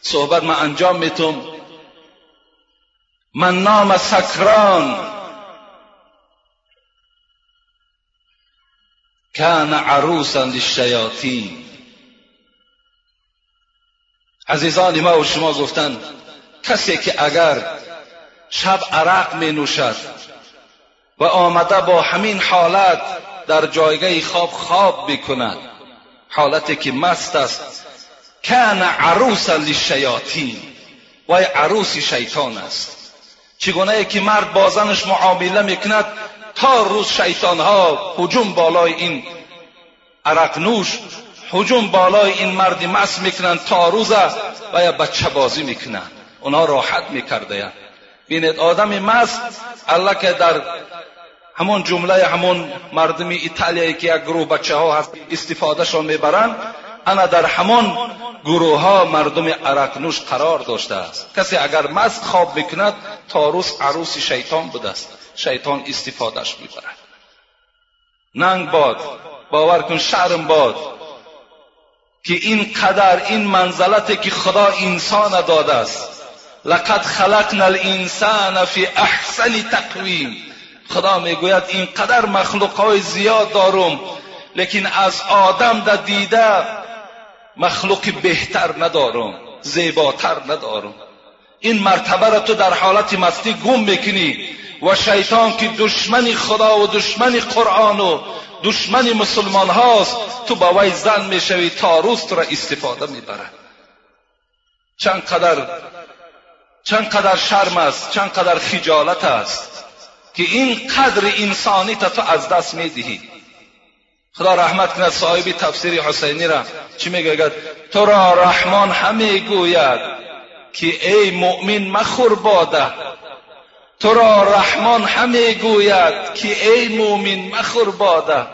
صحبت ما انجام میتم من نام سکران کان عروسا للشیاطین عزیزان ما و شما گفتن کسی که اگر شب عرق می نوشد و آمده با همین حالت در جایگاه خواب خواب بکند حالتی که مست است کان عروسا للشیاطین. و عروسی شیطان است. چگونه که مرد با زنش معامله می‌کند تا روز شیطان ها حجوم بالای این عرق نوش حجوم بالای این مردی مس می‌کنن تا روز و یا بچه بازی می‌کنن. اونها راحت می‌کرده. بینید آدم مست الله که در همون جمله همون مردم ایتالیایی که یک گروه بچه ها هست استفاده شان می‌برند انا در همون گروه ها مردم عرق نوش قرار داشته است. کسی اگر مست خواب بکند تا روز عروس شیطان بوده است. شیطان استفادهش می‌برد ننگ باد باور کن شرم باد که این قدر این منزلتی که خدا انسان داده است. لقد خلقنا الانسان فی احسن تقویم. خدا می‌گوید این قدر مخلوق های زیاد دارم لیکن از آدم در دیده مخلوق بهتر ندارم زیباتر ندارم. این مرتبه را تو در حالت مستی گم می‌کنی. و شیطان که دشمن خدا و دشمن قرآن و دشمن مسلمان هاست تو با وی زن می‌شوی تا روز تو را استفاده می‌برد چند قدر چند قدر شرم است چند قدر خجالت است که این قدر انسانی تو از دست می‌دهی. خدا رحمت کند صاحب تفسیر حسینی را چی می‌گوید؟ تو را رحمان همه گوید که ای مؤمن مخور باده تو را رحمان همه گوید که ای مؤمن مخور باده.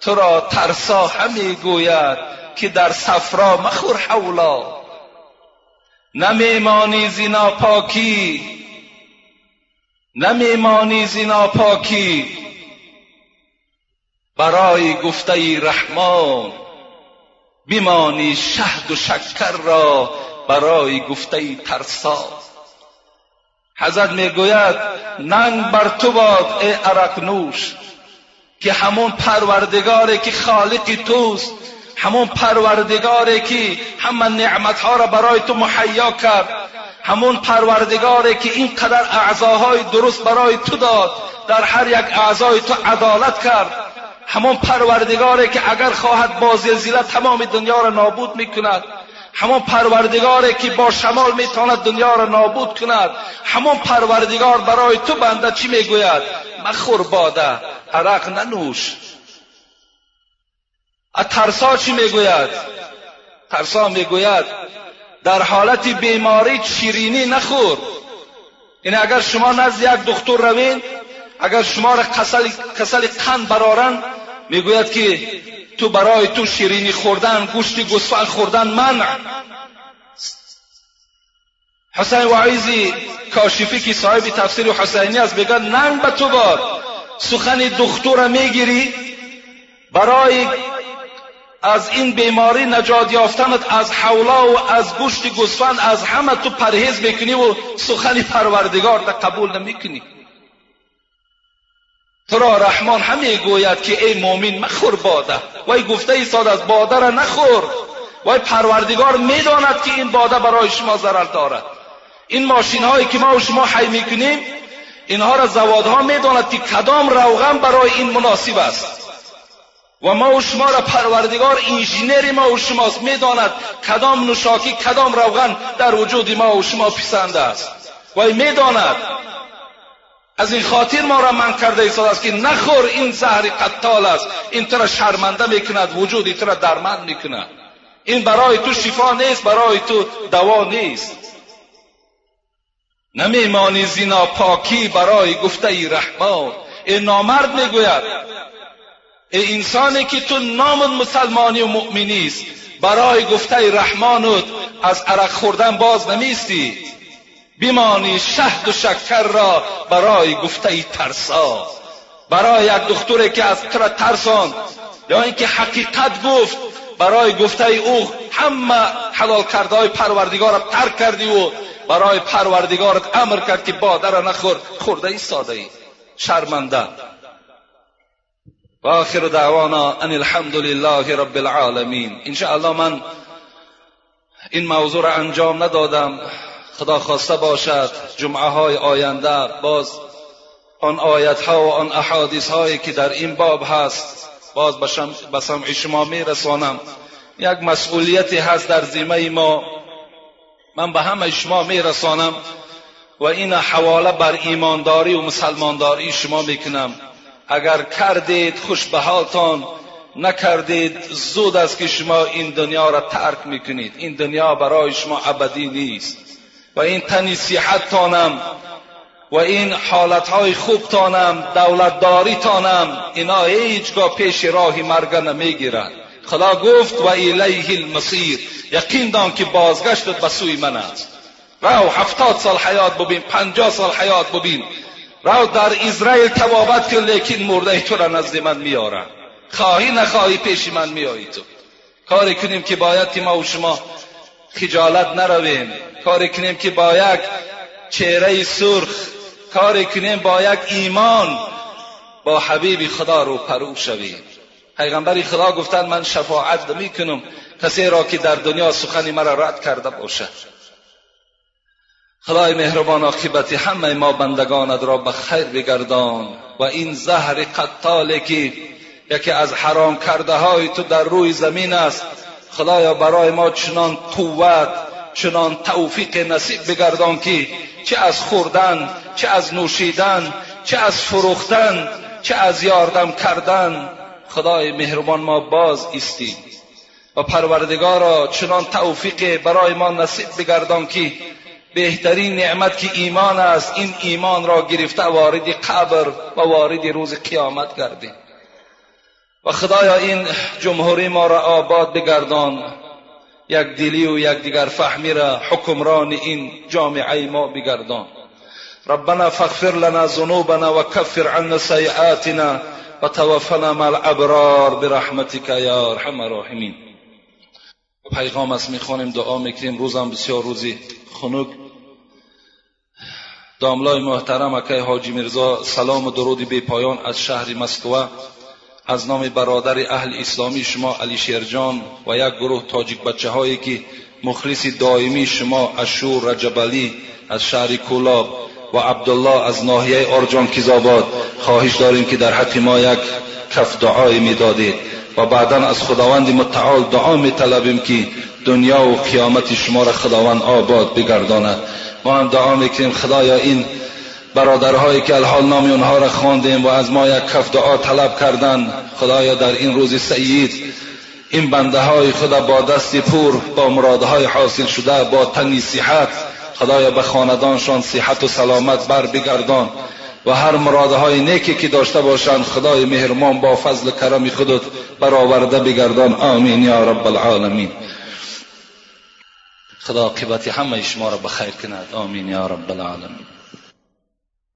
تو را ترسا همه گوید که در صفرا مخور حولا. نمیمانی زینا پاکی. نمیمانی زینا پاکی. برای گفته رحمان بیمانی شهد و شکر را برای گفته ترسا. حضرت می‌گوید ننگ بر تو باد ای عرق نوش که همون پروردگاری که خالق توست همون پروردگاری که همه نعمتها را برای تو مهیا کرد همون پروردگاری که اینقدر اعضاهای درست برای تو داد در هر یک اعضای تو عدالت کرد همون پروردگاری که اگر خواهد با زلزله تمام دنیا را نابود می‌کند. همون پروردگاری که با شمال می‌تواند دنیا را نابود کند. همون پروردگار برای تو بنده چی می‌گوید؟ مخور باده عرق ننوش. ترسا چی می‌گوید؟ ترسا می‌گوید در حالت بیماری شیرینی نخور. یعنی اگر شما نزد یک دکتر روین اگر شما را کسل قند برارن می‌گوید که تو برای تو شیرینی خوردن گوشت گوسفند خوردن منع. حسین وعیزی کاشفی که صاحب تفسیر حسینی است بگن ننگ به تو باد. سخن دختور می‌گیری برای از این بیماری نجات یافتنت از حولا و از گوشت گوسفند از همه تو پرهیز می‌کنی و سخن پروردگار تا قبول نمی‌کنی. تو را رحمان همه گوید که ای مؤمن مخور باده. وای گفته ایستاد از باده را نخور. وای پروردگار می‌داند که این باده برای شما ضرر دارد. این ماشین هایی که ما و شما حی می‌کنیم اینها را زوادها می‌داند که کدام روغن برای این مناسب است. و ما و شما را پروردگار انژینری ما و شماست می‌داند کدام نوشاکی کدام روغن در وجود ما و شما پسند است. و می‌داند از این خاطر ما را من کرده ایستاد است که نخور این زهر قتال است. این تو را شرمنده می‌کند وجود تو را درمند می‌کند. این برای تو شفا نیست برای تو دوا نیست. نمیمانی زینا پاکی برای گفته ای رحمان این نامرد می‌گوید ای انسانی که تو نام مسلمانی و مؤمنی است برای گفته رحمانت از عرق خوردن باز نمیستی بیمانی شهد و شکر را برای گفته ترسا. برای یک دختری که از تر ترسان یا اینکه حقیقت گفت برای گفته او همه حلال کرده های پروردگار ترک کردی و برای پروردگارت امر کرد که باده را نخور خورده ای ساده ای شرمنده. و آخر دعوانا ان الحمد لله رب العالمین. انشاءالله من این موضوع را انجام ندادم. خدا خواسته باشد جمعه های آینده باز آن آیت ها و آن احادیث هایی که در این باب هست باز به سمع شما می رسانم یک مسئولیتی هست در زیمه ما. من به همه شما می رسانم و این حواله بر ایمانداری و مسلمانداری شما می‌کنم. اگر کردید خوش به حالتان نکردید زود است که شما این دنیا را ترک می‌کنید. این دنیا برای شما ابدی نیست. و این تنی تانم و این حالتهای خوبتانم دولتداریتانم اینا هیچگاه پیش راهی مرگ نمی‌گیرند خدا گفت و الیه المصیر. یقین دان که بازگشتت به سوی من است. رو هفتاد سال حیات ببین پنجاه سال حیات ببین. رو در اسرائیل توابت کن لیکن مرده تو را نزد من میارم خواهی نخواهی پیش من میایی تو. کاری کنیم که باید که ما و شما خجالت نرویم. کاری کنیم که با یک چهره سرخ کاری کنیم با یک ایمان با حبیب خدا رو پرو شویم. پیغمبر خدا گفتند من شفاعت کنم کسی را که در دنیا سخنی مرا رد کرده باشد خدای مهربان عاقبت همه ما بندگانت را به خیر بگردان. و این زهر قتاله که یکی از حرام کرده های تو در روی زمین است خدایا برای ما چنان قوت چنان توفیق نصیب بگردان که چه از خوردن چه از نوشیدن چه از فروختن چه از یاردم کردن. خدای مهربان ما باز استیم و پروردگارا چنان توفیق برای ما نصیب بگردان که بهترین نعمت که ایمان است این ایمان را گرفته وارد قبر و وارد روز قیامت گردیم. و خدایا این جمهوری ما را آباد بگردان. یک دلی و یک دیگر فهمی را حکمران این جامعه ما بگردان. ربنا فاغفر لنا ذنوبنا وكفر عنا سيئاتنا وتوفنا مع الابرار برحمتك یا ارحم الراحمین. پیغام است می‌خوانیم دعا می‌کنیم. روزم بسیار روزی خنک. داملای محترم اکای حاجی میرزا سلام و درود بی پایان از شهر مسکوه. از نام برادر اهل اسلامی شما علی شیرجان و یک گروه تاجیک بچه هایی که مخلص دائمی شما اشور رجبلی از شهر کولاب و عبدالله از ناحیه آرجان کیزاباد خواهش داریم که در حق ما یک کف دعای می‌دادید و بعدا از خداوند متعال دعا میطلبیم که دنیا و قیامت شما را خداوند آباد بگرداند. ما هم دعا می‌کنیم خدایا این برادرهایی که الحال نام اونها را خواندیم و از ما یک کف دعا طلب کردن خدایا در این روز سعید این بنده های خدا با دست پور با مرادهای حاصل شده با تنی صحت خدایا به خاندانشان صحت و سلامت بر بگردان و هر مرادهای نیکی که داشته باشند خدای مهرمان با فضل کرم خودت برآورده بگردان. آمین یا رب العالمین. خدا عاقبت همه شما را بخیر کند. آمین یا رب العالمین.